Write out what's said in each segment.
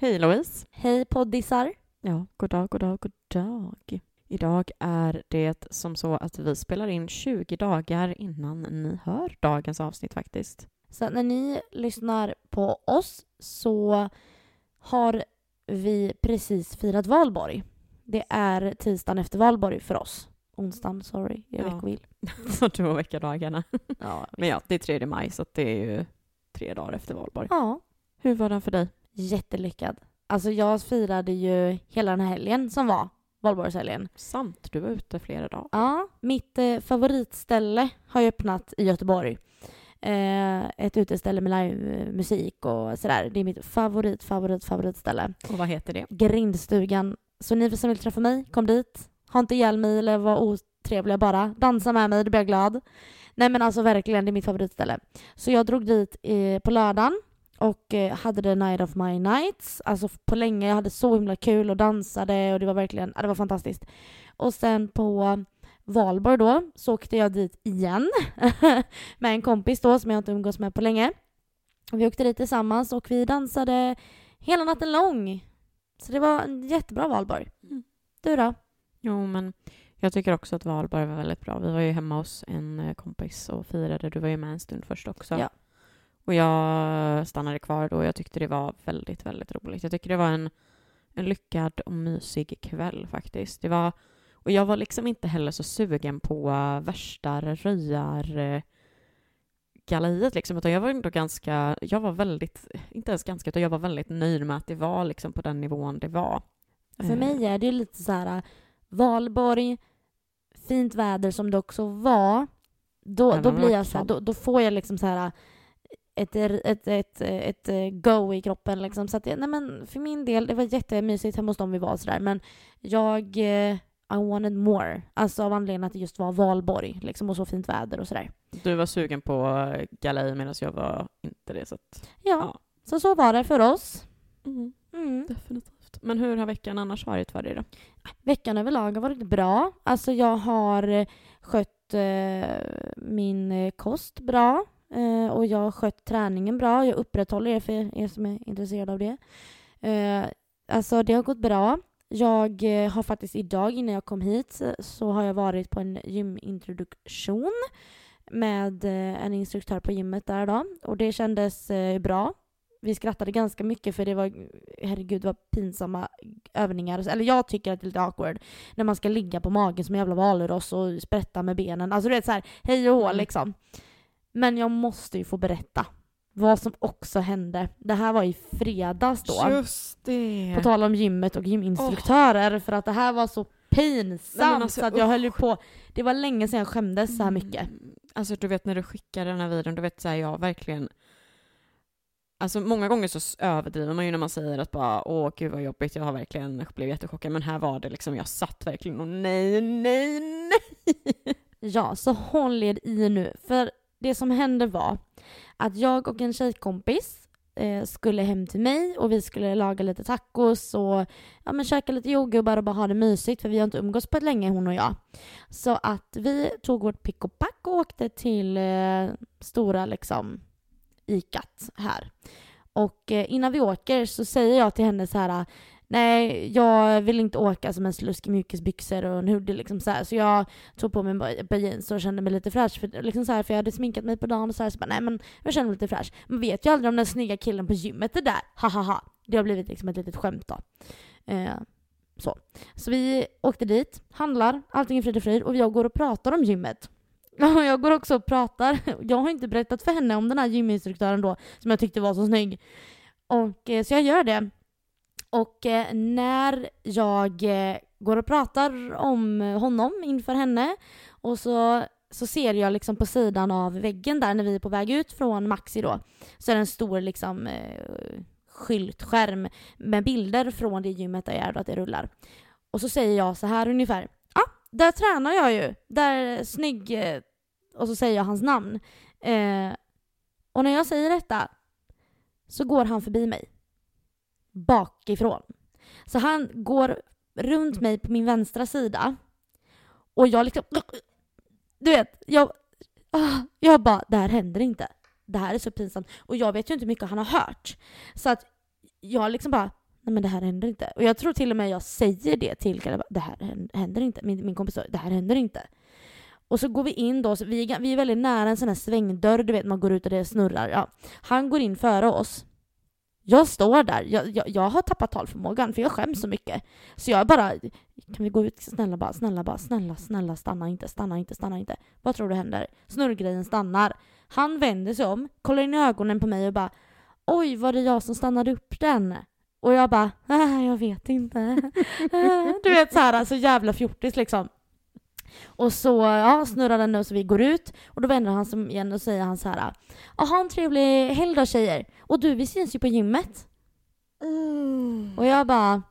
Hej Louise! Hej poddisar! Ja, god dag, god dag, god dag. Idag är det som så att vi spelar in 20 dagar innan ni hör dagens avsnitt faktiskt. Så när ni lyssnar på oss så har vi precis firat valborg. Det är tisdagen efter valborg för oss. Onsdagen, sorry, jag är Ja. veckovill. Så och veckodagarna. Ja. Men ja, det är 3 maj så det är ju tre dagar efter valborg. ja, Hur var den för dig? Jättelyckad. Alltså jag firade ju hela den här helgen som var, valborgshelgen. Sant, du var ute flera dagar. Ja, mitt eh, favoritställe har ju öppnat i Göteborg. Eh, ett uteställe med livemusik och sådär. Det är mitt favorit, favorit, favoritställe. Och vad heter det? Grindstugan. Så ni som vill träffa mig, kom dit. Ha inte ihjäl mig eller var otrevliga bara. Dansa med mig, då blir jag glad. Nej men alltså verkligen, det är mitt favoritställe. Så jag drog dit eh, på lördagen och eh, hade the night of my nights. Alltså på länge, jag hade så himla kul och dansade och det var verkligen, ja, det var fantastiskt. Och sen på valborg då så åkte jag dit igen med en kompis då som jag inte umgås med på länge. Vi åkte dit tillsammans och vi dansade hela natten lång. Så det var en jättebra valborg. Mm. Du då? Jo, men jag tycker också att valborg var väldigt bra. Vi var ju hemma hos en eh, kompis och firade. Du var ju med en stund först också. Ja. Och jag stannade kvar då och jag tyckte det var väldigt, väldigt roligt. Jag tycker det var en, en lyckad och mysig kväll faktiskt. Det var, och jag var liksom inte heller så sugen på eh, värsta röjar eh, galleriet liksom, utan jag var ändå ganska, jag var väldigt, inte ens ganska, utan jag var väldigt nöjd med att det var liksom på den nivån det var. För Eh, mig är det ju lite så här valborg, fint väder som det också var. Då, då blir jag så här, då, då får jag liksom så här ett, ett, ett, ett, ett go i kroppen liksom. Så att, nej men för min del, det var jättemysigt hemma hos dem vi var sådär. Men jag, eh, I wanted more. Alltså av anledningen att det just var valborg liksom och så fint väder och sådär. Du var sugen på eh, galej medan jag var inte det. Så att, Ja, Ja. så så var det för oss. mm, Mm. definitivt. Men hur har veckan annars varit för dig då? Veckan överlag har varit bra. Alltså jag har eh, skött eh, min eh, kost bra eh, och jag har skött träningen bra. Jag upprätthåller det för er som är intresserade av det. Eh, alltså det har gått bra. Jag eh, har faktiskt idag innan jag kom hit eh, så har jag varit på en gymintroduktion med eh, en instruktör på gymmet där då och det kändes bra. Vi skrattade ganska mycket för det var, herregud vad pinsamma övningar. Eller jag tycker att det är lite awkward när man ska ligga på magen som en jävla valross och sprätta med benen. Alltså du vet såhär, hej och hå Mm. liksom. Men jag måste ju få berätta vad som också hände. Det här var i fredags då. Just det! På tal om gymmet och gyminstruktörer för att det här var så pinsamt alltså, så att jag höll ju på. Det var länge sedan jag skämdes så här mycket. Mm. Alltså du vet när du skickar den här videon, du vet såhär jag verkligen Alltså många gånger så överdriver man ju när man säger att bara åh gud vad jobbigt, jag har verkligen blivit jättechockad. Men här var det liksom, jag satt verkligen och nej, nej, nej. Ja, så håll er i nu. För det som hände var att jag och en tjejkompis eh, skulle hem till mig och vi skulle laga lite tacos och ja, men käka lite jordgubbar och bara ha det mysigt för vi har inte umgåtts på ett länge hon och jag. Så att vi tog vårt pick och pack och åkte till eh, stora liksom ikat här. Och eh, innan vi åker så säger jag till henne så här Nej, jag vill inte åka som en slusk i mjukisbyxor och en hoodie liksom så här. Så jag tog på mig ett par jeans och kände mig lite fräsch. För, liksom så här, för jag hade sminkat mig på dagen och så här. Så bara, nej men jag känner mig lite fräsch. Man vet ju aldrig om den snygga killen på gymmet är där. Ha ha ha. Det har blivit liksom ett litet skämt då. Eh, så. så vi åkte dit, handlar, allting är frid och fröjd och jag går och pratar om gymmet. Och jag går också och pratar. Jag har inte berättat för henne om den här gyminstruktören då som jag tyckte var så snygg. Och, eh, så jag gör det. Och eh, när jag eh, går och pratar om honom inför henne och så, så ser jag liksom på sidan av väggen där när vi är på väg ut från Maxi då så är det en stor liksom eh, skyltskärm med bilder från det gymmet där jag är då att det rullar. Och så säger jag så här ungefär. Ja, ah, där tränar jag ju. Där snygg... Eh, och så säger jag hans namn. Eh, och när jag säger detta så går han förbi mig. Bakifrån. Så han går runt mig på min vänstra sida. Och jag liksom... Du vet, jag... Ah, jag bara, det här händer inte. Det här är så pinsamt. Och jag vet ju inte hur mycket han har hört. Så att jag liksom bara, nej men det här händer inte. Och jag tror till och med jag säger det till Kalle, det här händer inte. Min, min kompis sa, det här händer inte. Och så går vi in då, så vi, är, vi är väldigt nära en sån här svängdörr, du vet man går ut och det snurrar. Ja. Han går in före oss. Jag står där, jag, jag, jag har tappat talförmågan för jag skäms så mycket. Så jag bara, kan vi gå ut? Snälla bara, snälla bara, snälla, snälla stanna inte, stanna inte, stanna inte. Vad tror du händer? Snurrgrejen stannar. Han vänder sig om, kollar in i ögonen på mig och bara Oj, var det jag som stannade upp den? Och jag bara, äh, jag vet inte. Du vet så här, så jävla fjortis liksom. Och så ja, snurrar den och så vi går ut och då vänder han sig igen och säger han så här. Ha en trevlig helg då tjejer. Och du, vi syns ju på gymmet. Och jag bara,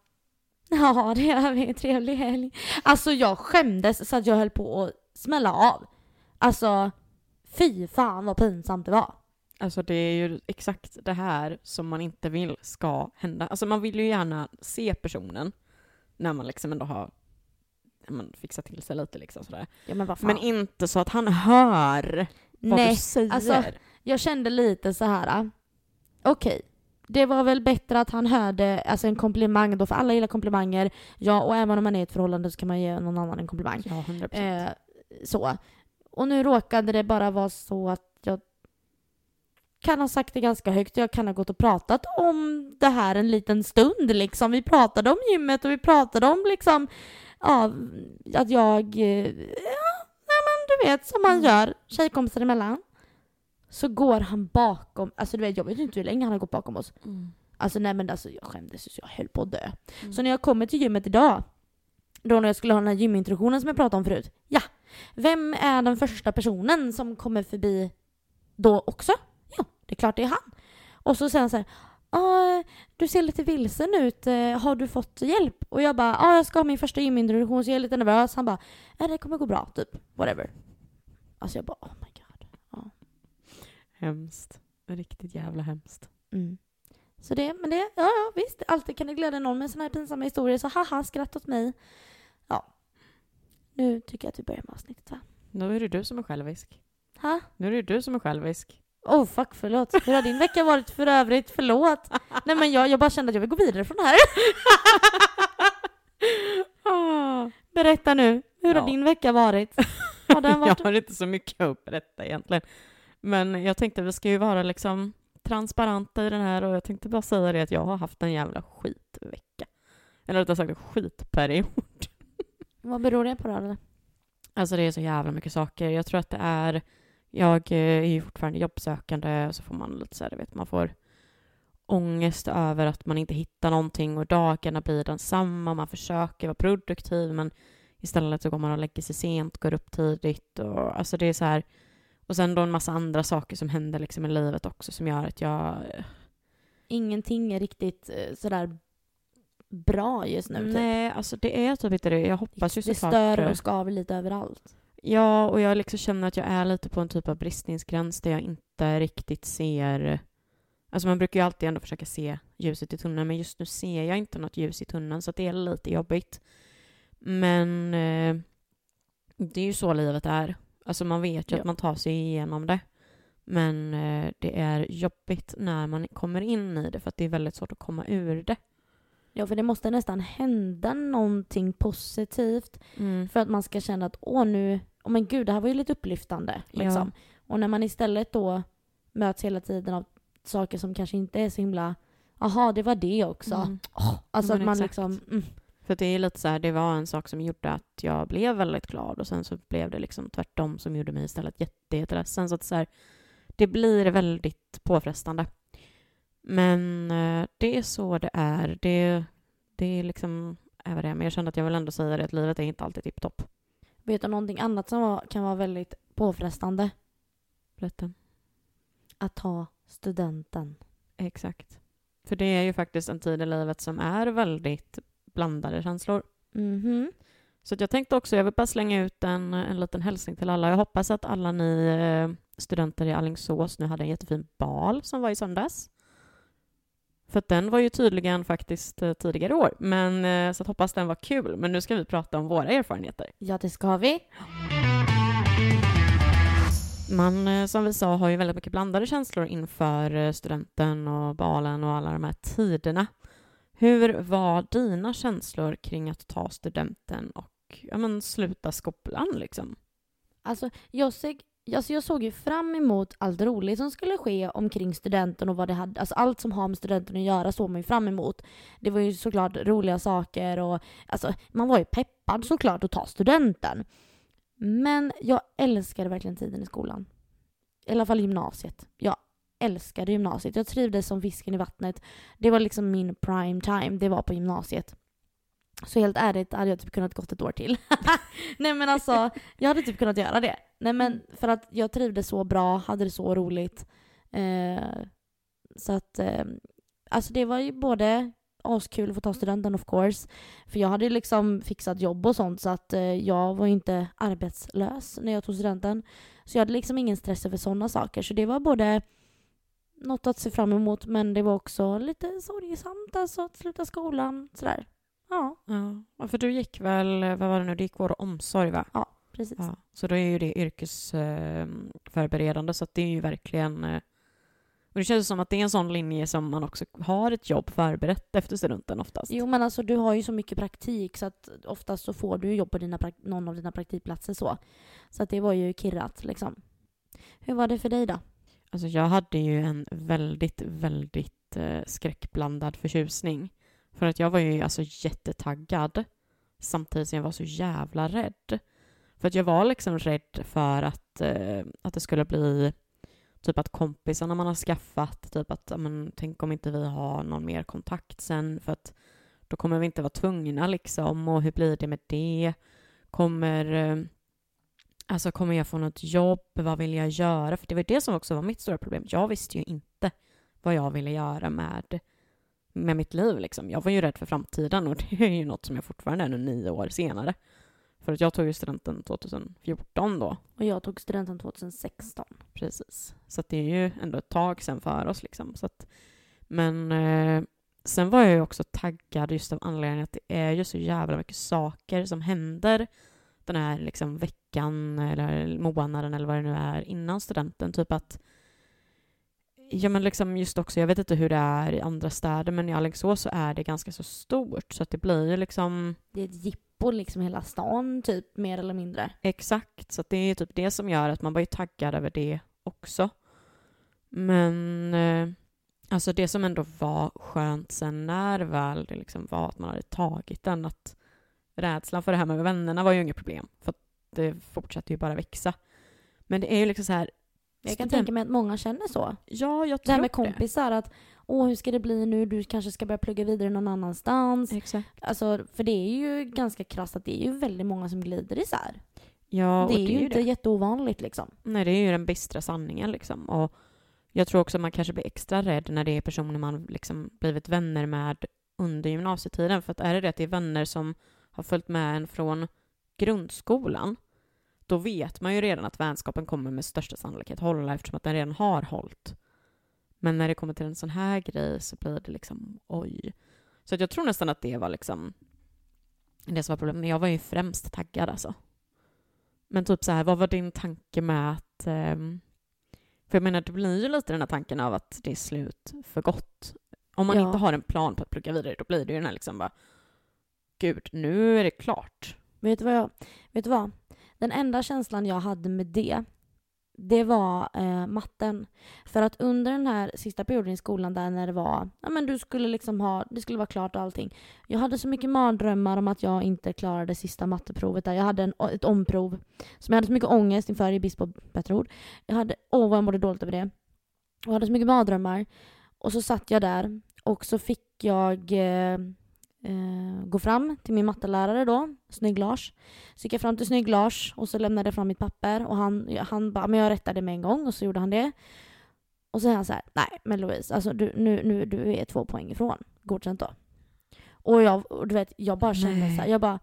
ja det gör vi, trevlig helg. Alltså jag skämdes så att jag höll på att smälla av. Alltså, fy fan vad pinsamt det var. Alltså det är ju exakt det här som man inte vill ska hända. Alltså man vill ju gärna se personen när man liksom ändå har men, fixat till sig lite liksom sådär. Ja men. Men inte så att han hör vad Nej, du säger. alltså, jag kände lite så här. ah, okej. Det var väl bättre att han hörde alltså en komplimang då, för alla gillar komplimanger. Ja, och även om man är i ett förhållande så kan man ge någon annan en komplimang. ja, 100 Eh, så. Och nu råkade det bara vara så att jag kan ha sagt det ganska högt. Jag kan ha gått och pratat om det här en liten stund liksom. Vi pratade om gymmet och vi pratade om liksom ja, att jag, eh, ja, men du vet som man Mm. gör tjejkompisar emellan. Så går han bakom, alltså du vet jag vet inte hur länge han har gått bakom oss. Mm. Alltså nej men alltså jag skämdes så jag höll på att dö. Mm. Så när jag kommer till gymmet idag, då när jag skulle ha den här gymintroduktionen som jag pratade om förut. Ja, vem är den första personen som kommer förbi då också? Det är klart det är han. Och så säger han så här, "Ah, du ser lite vilsen ut, eh, har du fått hjälp? Och jag bara, ja jag ska ha min första gymintroduktion så jag är lite nervös. Han bara, ja det kommer gå bra, typ. Whatever. Alltså jag bara, oh my god. Hemskt. Riktigt jävla hemskt. Mm. Så det, men det, ja, ja visst, alltid kan det glädja någon med såna här pinsamma historier. Så haha, skratt åt mig. Ja. Nu tycker jag att vi börjar med avsnittet va? Nu är det du som är självisk. Ha? Nu är det du som är självisk. Oh fuck, förlåt. Hur har din vecka varit för övrigt? Förlåt. Nej men jag, jag bara kände att jag vill gå vidare från det här. Ah. Berätta nu. Hur Ja. har din vecka varit? Har den varit... Jag har inte så mycket att berätta egentligen. Men jag tänkte vi ska ju vara liksom transparenta i den här och jag tänkte bara säga det att jag har haft en jävla skitvecka. Eller rättare sagt en skitperiod. Vad beror det på då? eller? Alltså det är så jävla mycket saker. Jag tror att det är, jag eh, är ju fortfarande jobbsökande och så får man lite så här, du vet, man får ångest över att man inte hittar någonting och dagarna blir densamma. Man försöker vara produktiv men istället så går man och lägger sig sent, går upp tidigt och alltså det är så här. Och sen då en massa andra saker som händer liksom i livet också som gör att jag... Ingenting är riktigt eh, sådär bra just nu. Typ. Nej, alltså det är typ inte det. Jag hoppas ju Det såklart... stör eh, och skaver lite överallt. Ja, och jag liksom känner att jag är lite på en typ av bristningsgräns där jag inte riktigt ser... Alltså man brukar ju alltid ändå försöka se ljuset i tunneln, men just nu ser jag inte något ljus i tunneln, så det är lite jobbigt. Men eh, det är ju så livet är. Alltså man vet ju Ja. att man tar sig igenom det. Men eh, det är jobbigt när man kommer in i det, för att det är väldigt svårt att komma ur det. Ja, för det måste nästan hända någonting positivt Mm. för att man ska känna att åh nu, åh men gud det här var ju lite upplyftande. Liksom. Och när man istället då möts hela tiden av saker som kanske inte är så himla, aha det var det också. Mm. Åh, alltså men att man exakt. liksom, mm, För det är lite så här, det var en sak som gjorde att jag blev väldigt glad och sen så blev det liksom tvärtom som gjorde mig istället jätte, jätteledsen. Så att så här, det blir väldigt påfrestande. Men eh, det är så det är. Det, det är liksom är vad det är. Men jag kände att jag vill ändå säga det att livet är inte alltid tipptopp. vet du någonting annat som var, kan vara väldigt påfrestande? Berätta. Att ta studenten. Exakt. För det är ju faktiskt en tid i livet som är väldigt blandade känslor. Mhm. Så att jag tänkte också, jag vill bara slänga ut en, en liten hälsning till alla. Jag hoppas att alla ni eh, studenter i Alingsås nu hade en jättefin bal som var i söndags. För att den var ju tydligen faktiskt eh, tidigare år. Men eh, så hoppas den var kul. Men nu ska vi prata om våra erfarenheter. Ja det ska vi. Man, eh, som vi sa, har ju väldigt mycket blandade känslor inför studenten och balen och alla de här tiderna. Hur var dina känslor kring att ta studenten och ja, men, sluta skolan liksom? Alltså jag, såg, alltså jag såg ju fram emot allt roligt som skulle ske omkring studenten och vad det hade, alltså allt som har med studenten att göra såg man ju fram emot. Det var ju såklart roliga saker och alltså man var ju peppad såklart att ta studenten. Men jag älskade verkligen tiden i skolan. I alla fall gymnasiet. Jag älskade gymnasiet. Jag trivdes som fisken i vattnet. Det var liksom min prime time. Det var på gymnasiet. Så helt ärligt hade jag typ kunnat gått ett år till. Nej men alltså, jag hade typ kunnat göra det. Nej men för att jag trivdes så bra, hade det så roligt. Eh, så att, eh, alltså det var ju både askul att få ta studenten of course. För jag hade liksom fixat jobb och sånt så att eh, jag var ju inte arbetslös när jag tog studenten. Så jag hade liksom ingen stress över sådana saker. Så det var både något att se fram emot men det var också lite sorgesamt alltså att sluta skolan sådär. Ja. Ja, för du gick väl, vad var det nu, du gick vård och omsorg va? Ja, precis. Ja, så då är ju det yrkesförberedande så att det är ju verkligen eh, och det känns som att det är en sån linje som man också har ett jobb förberett efter studenten oftast. Jo men alltså du har ju så mycket praktik så att oftast så får du jobb på dina, någon av dina praktikplatser så. Så att det var ju kirrat liksom. Hur var det för dig då? Alltså jag hade ju en väldigt, väldigt eh, skräckblandad förtjusning. För att jag var ju alltså jättetaggad samtidigt som jag var så jävla rädd. För att jag var liksom rädd för att, eh, att det skulle bli typ att kompisarna man har skaffat, typ att men, tänk om inte vi har någon mer kontakt sen för att då kommer vi inte vara tvungna liksom och hur blir det med det? Kommer, eh, alltså kommer jag få något jobb? Vad vill jag göra? För det var det som också var mitt stora problem. Jag visste ju inte vad jag ville göra med, med mitt liv liksom. Jag var ju rädd för framtiden och det är ju något som jag fortfarande är nu nio år senare. För att jag tog ju studenten 2014 då. Och jag tog studenten 2016. Precis. Så det är ju ändå ett tag sen för oss liksom. Så att, men eh, sen var jag ju också taggad just av anledningen att det är ju så jävla mycket saker som händer den här liksom veckan eller månaden eller vad det nu är innan studenten. Typ att Ja men liksom just också, jag vet inte hur det är i andra städer men i Alingsås så är det ganska så stort så att det blir ju liksom Det är ett jippo liksom hela stan typ mer eller mindre. Exakt, så det är typ det som gör att man var ju taggad över det också. Men eh, alltså det som ändå var skönt sen när väl det liksom var att man hade tagit den, att rädslan för det här med vännerna var ju inget problem, för att det fortsatte ju bara växa. Men det är ju liksom så här... Jag kan tänka mig att många känner så. Ja, jag tror det här med kompisar, att åh hur ska det bli nu, du kanske ska börja plugga vidare någon annanstans. Exakt. Alltså, för det är ju ganska krasst att det är ju väldigt många som glider isär. Ja, det är det ju är inte det. jätteovanligt liksom. Nej, det är ju den bistra sanningen liksom. Och jag tror också att man kanske blir extra rädd när det är personer man liksom blivit vänner med under gymnasietiden. För att är det det att det är vänner som har följt med en från grundskolan, då vet man ju redan att vänskapen kommer med största sannolikhet hålla eftersom att den redan har hållit. Men när det kommer till en sån här grej så blir det liksom oj. Så att jag tror nästan att det var liksom det som var problemet. Men jag var ju främst taggad alltså. Men typ så här, vad var din tanke med att... ehm, för jag menar, det blir ju lite den här tanken av att det är slut för gott. Om man Ja. inte har en plan på att plugga vidare, då blir det ju den här liksom bara... Gud, nu är det klart. Vet du vad jag, vet du vad? Den enda känslan jag hade med det, det var eh, matten. För att under den här sista perioden i skolan där när det var, ja men du skulle liksom ha, det skulle vara klart och allting. Jag hade så mycket mardrömmar om att jag inte klarade sista matteprovet där. Jag hade en, ett omprov som jag hade så mycket ångest inför i brist på bättre ord. Jag hade, åh vad jag mådde dåligt över det. Jag hade så mycket mardrömmar. Och så satt jag där och så fick jag eh, eh, gå fram till min mattelärare då, Snygg-Lars. Så gick jag fram till Snygg-Lars och så lämnade jag fram mitt papper och han, han bara, men jag rättade med en gång och så gjorde han det. Och så säger han så här, nej men Louise, alltså du, nu, nu, du är två poäng ifrån. Godkänt då. Och jag, och du vet, jag bara kände Nej. så här, jag bara,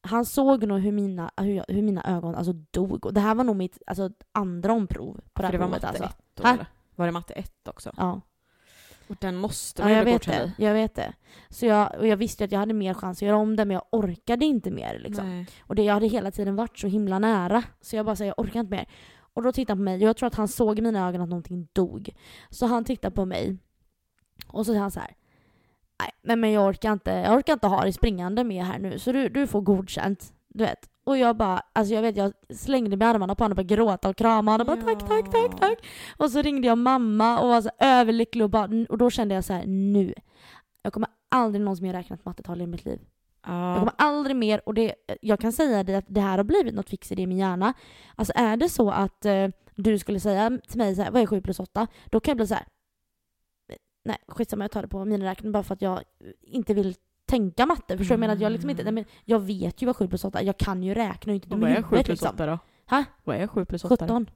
han såg nog hur mina, hur, jag, hur mina ögon alltså dog. Och det här var nog mitt alltså, andra omprov på För det det här var provet matte alltså. 1 då, eller? Var det matte 1 också? Ja. Och den måste Ja, man ju jag vet det. Jag vet det. Så jag, och jag visste att jag hade mer chans att göra om det, men jag orkade inte mer. Liksom. Nej. Och det, jag hade hela tiden varit så himla nära. Så jag bara säger jag orkar inte mer. Och då tittade han på mig. Jag tror att han såg i mina ögon att någonting dog. Så han tittade på mig. Och så säger han så här. nej men jag orkar inte, jag orkar inte ha dig springande med här nu så du, du får godkänt. Du vet. Och jag bara, alltså jag vet jag slängde med armarna på honom och började gråta och krama honom och bara tack, tack, tack, tack. Och så ringde jag mamma och var så överlycklig och bara, och då kände jag så här nu. Jag kommer aldrig någonsin mer räkna ett mattetal i mitt liv. Jag Ja. kommer aldrig mer, och det, jag kan säga det att det här har blivit något fix i det i min hjärna. Alltså är det så att eh, du skulle säga till mig så här, vad är 7 plus 8? Då kan jag bli så här. nej skitsamma jag tar det på miniräkning bara för att jag inte vill tänka matte. Förstår du? Jag menar jag liksom inte, nej, men jag vet ju vad 7 plus 8 är, jag kan ju räkna och inte dum vad i är 7 huvudet plus liksom. 8 då? Ha? Vad är 7 plus 8? 17.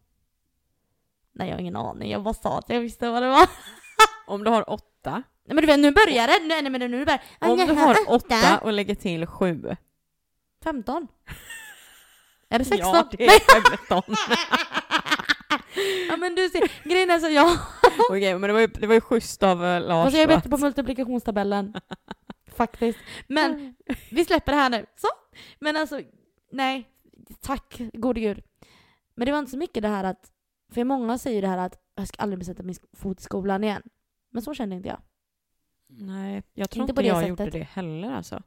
Nej jag har ingen aning, jag bara sa att jag visste vad det var. Om du har 8, Nej men du vet nu börjar det, nej nej, men nu börjar om du har 8 och lägger till 7. 15. Är det 16? Ja, det är 15. ja men du ser, grejen är så jag, Okej, men det var ju, det var ju schysst av eh, Lars alltså jag är bättre på multiplikationstabellen. Faktiskt. Men vi släpper det här nu. Så. Men alltså, nej. Tack gode gud. Men det var inte så mycket det här att, för många säger det här att jag ska aldrig sätta min fot i skolan igen. Men så kände inte jag. Nej, jag tror Inte inte, jag sättet. gjorde det heller alltså.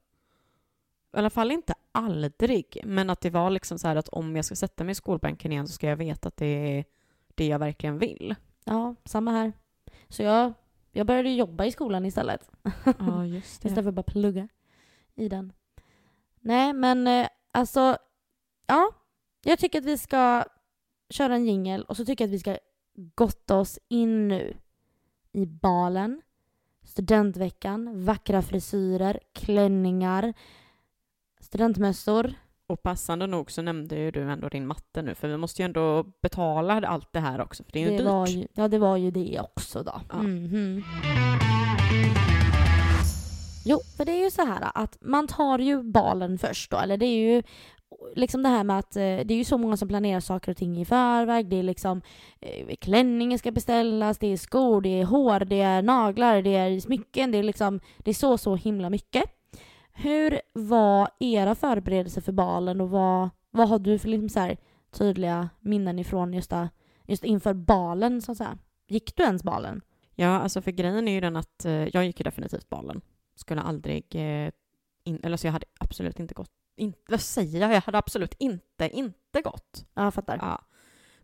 I alla fall inte aldrig, men att det var liksom så här att om jag ska sätta mig i skolbänken igen så ska jag veta att det är det jag verkligen vill. Ja, samma här. Så jag, jag började jobba i skolan istället. Ja, just Istället för att bara plugga i den. Nej, men eh, alltså, ja. Jag tycker att vi ska köra en jingel och så tycker jag att vi ska gotta oss in nu i balen, studentveckan, vackra frisyrer, klänningar, studentmössor. Och passande nog så nämnde ju du ändå din matte nu, för vi måste ju ändå betala allt det här också, för det är ju dyrt. var ju, ja, det var ju det också då. Ja. Mhm. Jo, för det är ju så här att man tar ju balen först då, eller det är ju liksom det här med att eh, det är ju så många som planerar saker och ting i förväg. Det är liksom eh, klänningen ska beställas, det är skor, det är hår, det är naglar, det är smycken, det är liksom det är så, så himla mycket. Hur var era förberedelser för balen och vad, vad har du för liksom så här tydliga minnen ifrån just, det, just inför balen så att säga? Gick du ens balen? Ja, alltså för grejen är ju den att eh, jag gick ju definitivt balen. Skulle aldrig, eh, in, eller så jag hade absolut inte gått, in, vad säger jag? Jag hade absolut inte, inte gått. Ja, jag fattar. Ja.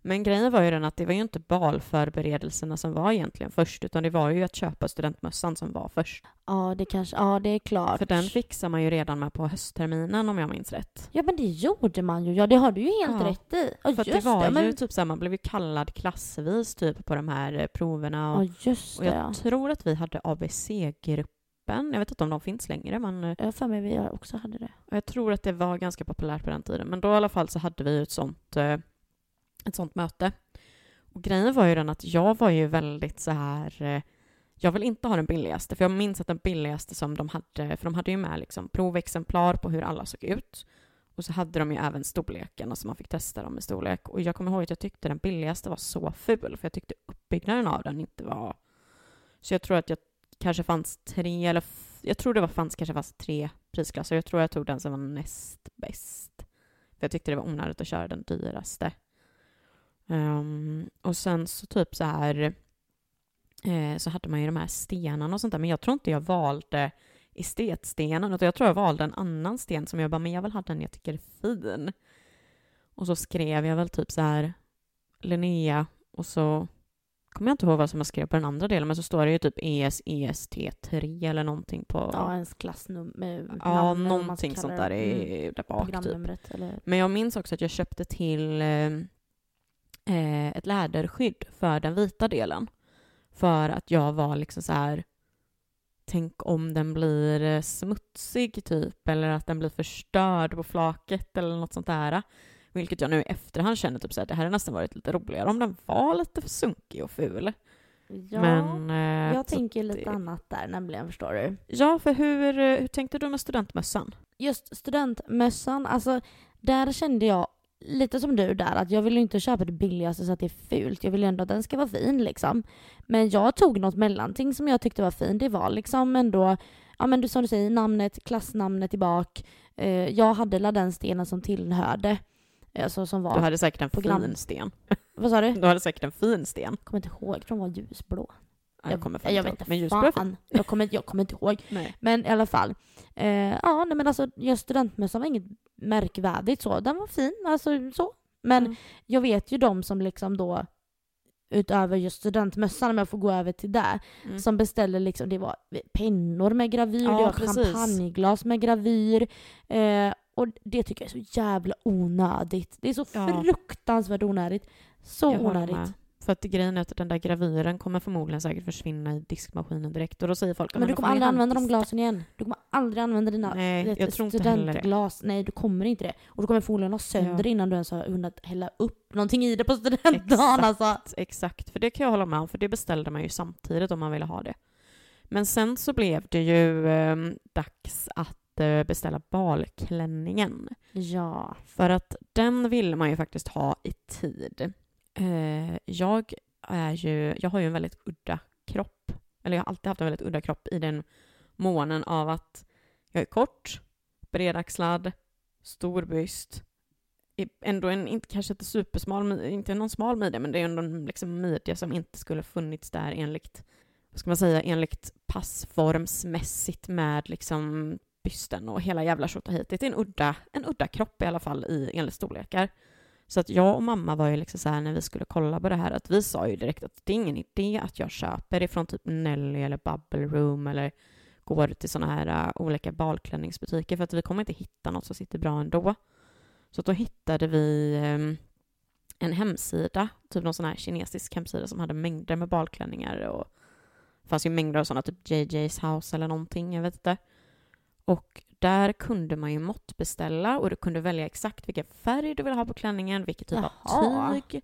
Men grejen var ju den att det var ju inte balförberedelserna som var egentligen först, utan det var ju att köpa studentmössan som var först. Ja, det kanske, ja det är klart. För den fixar man ju redan med på höstterminen om jag minns rätt. Ja men det gjorde man ju, ja det har du ju helt Ja. rätt i. Ja För det var det, men... ju typ såhär, man blev ju kallad klassvis typ på de här eh, proverna. Och, Ja just och det jag ja. tror att vi hade ABC-gruppen. Jag vet inte om de finns längre, men eh, Jag för mig vi också hade det. jag tror att det var ganska populärt på den tiden. Men då i alla fall så hade vi ett sånt, eh, ett sånt möte. Och grejen var ju den att jag var ju väldigt så här eh, jag vill inte ha den billigaste, för jag minns att den billigaste som de hade, för de hade ju med liksom provexemplar på hur alla såg ut. Och så hade de ju även storleken, så man fick testa dem i storlek. Och jag kommer ihåg att jag tyckte den billigaste var så ful, för jag tyckte uppbyggnaden av den inte var... Så jag tror att jag kanske fanns tre, eller jag tror det var, fanns kanske fanns tre prisklasser. Jag tror jag tog den som var näst bäst. För jag tyckte det var onödigt att köra den dyraste. Ehm, och sen så typ så här eh, så hade man ju de här stenarna och sånt där, men jag tror inte jag valde estetstenen, utan jag tror jag valde en annan sten som jag bara, men jag vill ha den jag tycker är fin. Och så skrev jag väl typ så här Linnea och så kommer jag inte ihåg vad som jag skrev på den andra delen, men så står det ju typ ES, EST3 eller någonting på... Ja, ens klassnummer. ja, namn, någonting sånt där Mm. i, där bak typ. Eller... Men jag minns också att jag köpte till eh, ett läderskydd för den vita delen. För att jag var liksom så här tänk om den blir eh, smutsig typ eller att den blir förstörd på flaket eller något sånt där. Vilket jag nu i efterhand känner typ så här, det här hade nästan varit lite roligare om den var lite för sunkig och ful. Ja, Men, eh, jag tänker lite det- annat där nämligen, förstår du. Ja, för hur, eh, hur tänkte du med studentmössan? Just studentmössan, alltså där kände jag lite som du där, att jag vill ju inte köpa det billigaste så att det är fult. Jag vill ju ändå att den ska vara fin liksom. Men jag tog något mellanting som jag tyckte var fint. Det var liksom ändå, ja men du som du säger, namnet, klassnamnet i bak. Eh, jag hade la den stenen som tillhörde. Alltså som var, Du hade säkert en program. fin sten. vad sa du? Du hade säkert en fin sten. Jag kommer inte ihåg, jag tror de var ljusblå. Jag kommer fan jag inte vet inte fan. Jag kommer, jag kommer inte ihåg. Nej. Men i alla fall. Eh, ja, nej men alltså just studentmössan var inget märkvärdigt så. Den var fin, alltså så. Men Mm. jag vet ju de som liksom då utöver just studentmössan, om jag får gå över till det, Mm. som beställer liksom, det var pennor med gravyr, Ja, det var precis. champagneglas med gravyr. Eh, och det tycker jag är så jävla onödigt. Det är så Ja. fruktansvärt onödigt. Så Jag onödigt. För att grejen är att den där gravyren kommer förmodligen säkert försvinna i diskmaskinen direkt och då säger folk Men du då kommer aldrig använda de handtista." glasen igen. Du kommer aldrig använda dina Nej, vet, jag tror inte heller det. studentglas. Nej, du kommer inte det. Och du kommer förmodligen ha sönder innan du ens har hunnit hälla upp någonting i det på studentdagen. Exakt. Alltså. Exakt, för det kan jag hålla med om, för det beställde man ju samtidigt om man ville ha det. Men sen så blev det ju eh, dags att eh, beställa balklänningen. Ja. För att den vill man ju faktiskt ha i tid. Eh, jag, är ju, jag har ju en väldigt udda kropp. Eller jag har alltid haft en väldigt udda kropp i den månen av att jag är kort, bredaxlad, stor byst, ändå en, inte kanske inte supersmal, inte någon smal midja, men det är ändå en liksom midja som inte skulle funnits där enligt, vad ska man säga, enligt passformsmässigt med liksom bysten och hela jävla tjottahitet. Det är en udda, en udda kropp i alla fall i enligt storlekar. Så att jag och mamma var ju liksom så här när vi skulle kolla på det här att vi sa ju direkt att det är ingen idé att jag köper ifrån typ Nelly eller Bubble Room eller går till sådana här uh, olika balklänningsbutiker för att vi kommer inte hitta något som sitter bra ändå. Så då hittade vi um, en hemsida, typ någon sån här kinesisk hemsida som hade mängder med balklänningar och det fanns ju mängder av sådana, typ JJ's house eller någonting, jag vet inte. Och där kunde man ju måttbeställa och du kunde välja exakt vilken färg du ville ha på klänningen, vilket typ Jaha. av tyg.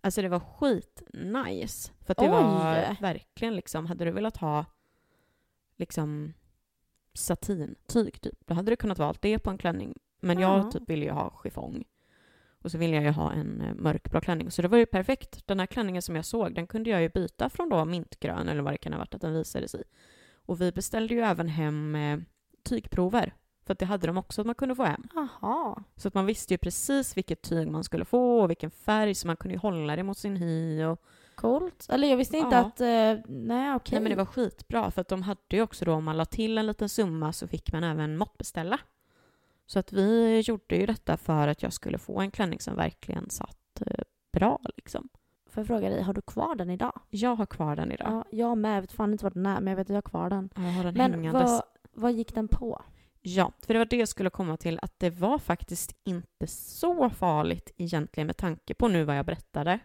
Alltså det var skitnice. För att det Oj. var verkligen liksom, hade du velat ha liksom satintyg typ, då hade du kunnat valt det på en klänning. Men Ja. jag typ ville ju ha chiffong. Och så ville jag ju ha en eh, mörkblå klänning. Så det var ju perfekt. Den här klänningen som jag såg, den kunde jag ju byta från då mintgrön eller vad det kan ha varit att den visades i. Och vi beställde ju även hem eh, tygprover. För att det hade de också att man kunde få hem. Jaha. Så att man visste ju precis vilket tyg man skulle få och vilken färg, så man kunde ju hålla det mot sin hy. Och, Coolt. Eller jag visste inte Ja. att... eh, nej, okej. Nej men det var skitbra, för att de hade ju också då, om man la till en liten summa så fick man även måttbeställa. Så att vi gjorde ju detta för att jag skulle få en klänning som verkligen satt eh, bra liksom. Får jag fråga dig, har du kvar den idag? Jag har kvar den idag. Ja, jag med. Jag vet fan inte var den är, men jag vet att jag har kvar den. Jag har den Men hängandes. vad, vad gick den på? Ja, för det var det jag skulle komma till, att det var faktiskt inte så farligt egentligen med tanke på nu vad jag berättade.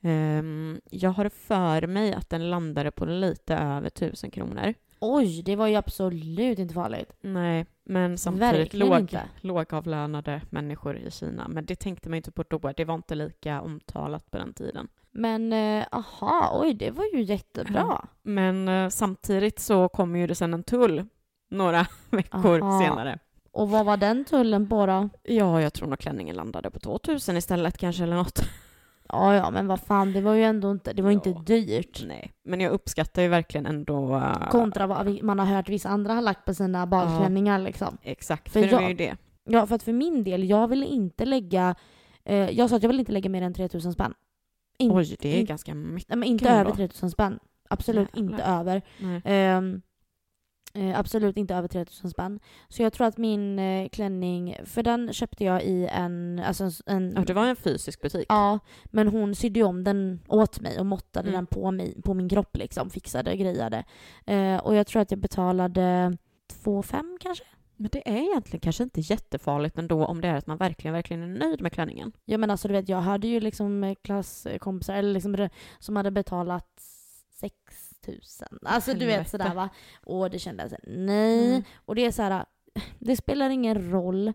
Ehm, jag har för mig att den landade på lite över tusen kronor. Oj, det var ju absolut inte farligt. Nej, men samtidigt låg, inte. lågavlönade människor i Kina. Men det tänkte man ju inte på då. Det var inte lika omtalat på den tiden. Men eh, aha, oj, det var ju jättebra. Men eh, samtidigt så kom ju det sen en tull några veckor Aha. senare. Och vad var den tullen på då? Ja, jag tror nog klänningen landade på 2000 istället kanske eller något. Ja, ja, men vad fan, det var ju ändå inte, det var Ja. inte dyrt. Nej, men jag uppskattar ju verkligen ändå... eh, Kontra vad vi- man har hört vissa andra har lagt på sina balklänningar liksom. Exakt, För för det var jag- ju det. Ja, för att för min del, jag ville inte lägga, eh, jag sa att jag vill inte lägga mer än 3000 spänn. In, Oj, det är in- ganska mycket. nej, men inte över 3000 spänn. Absolut Jävlar. inte över. Nej. Ehm, eh, absolut inte över 3000 spänn. Så jag tror att min eh, klänning, för den köpte jag i en... Alltså en, Ja, det var en fysisk butik. Ja, men hon sydde om den åt mig och måttade Mm. den på, mig, på min kropp liksom. Fixade, grejade. Eh, och jag tror att jag betalade 2 5 kanske. Men det är egentligen kanske inte jättefarligt ändå om det är att man verkligen, verkligen är nöjd med klänningen. Ja men alltså du vet, jag hade ju liksom eh, klasskompisar eller liksom det- som hade betalat 6 000. Alltså du vet sådär va. Och det kändes nej. Mm. Och det är så här. Det spelar ingen roll,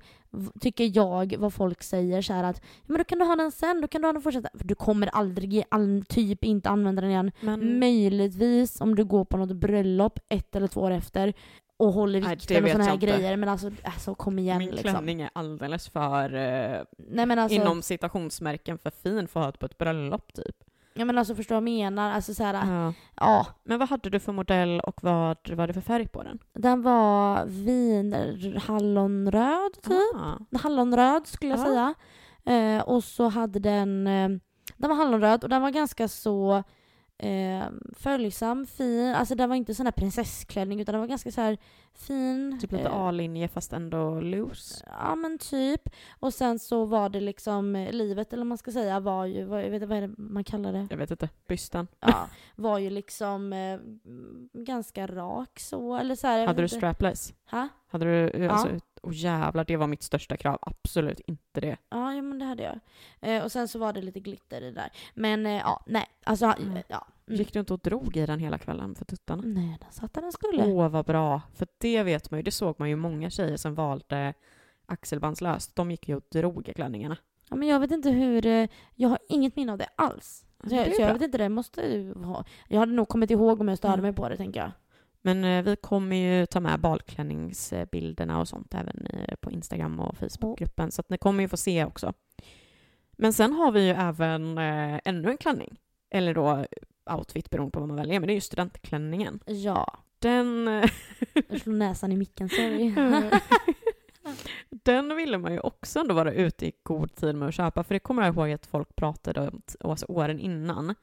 tycker jag, vad folk säger så att men då kan du ha den sen, då kan du ha den fortsätta. För du kommer aldrig, all, typ inte använda den igen. Men Möjligtvis om du går på något bröllop ett eller två år efter och håller vikten och såna här inte. grejer. Men alltså, alltså kom igen min liksom. klänning är alldeles för, eh, Nej men alltså, inom citationsmärken, för fin för att ha på ett bröllop typ. ja, men alltså förstår vad jag menar? Alltså så här, ja. Ja. Men vad hade du för modell och vad var det för färg på den? Den var vin, hallonröd typ. Ah. Hallonröd skulle jag Ja. säga. Eh, och så hade den, eh, den var hallonröd och den var ganska så Eh, följsam, fin. Alltså det var inte sån här prinsessklänning utan det var ganska så här fin. Typ lite eh, A-linje fast ändå loose. Ja men typ. Och sen så var det liksom, eh, livet eller vad man ska säga var ju, vad, jag vet vad är det man kallar det? Jag vet inte. Bysten. Ja, var ju liksom eh, ganska rak så, eller så här, Hade du strapless? Ha? Hade du, Ja. alltså, åh jävlar, det var mitt största krav. Absolut inte det. Ja, ja men det hade jag. Eh, och sen så var det lite glitter i det där. Men eh, ja, nej. Alltså, Mm. ja. Mm. Gick du inte och drog i den hela kvällen för tuttarna? Nej, den satt där den skulle. Åh, vad bra. För det vet man ju, det såg man ju många tjejer som valde axelbandslöst. De gick ju och drog i klänningarna. Ja, men jag vet inte hur, eh, jag har inget minne av det alls. Så Det jag, så jag vet inte, det måste ju ha. Jag hade nog kommit ihåg om jag störde Mm. mig på det tänker jag. Men eh, vi kommer ju ta med balklänningsbilderna och sånt även i, på Instagram och Facebookgruppen, så att ni kommer ju få se också. Men sen har vi ju även eh, ännu en klänning. Eller då outfit beroende på vad man väljer, men det är ju studentklänningen. Ja. Den, Jag slår näsan i micken, sorry. den ville man ju också ändå vara ute i god tid med att köpa, för det kommer jag ihåg att folk pratade om alltså åren innan,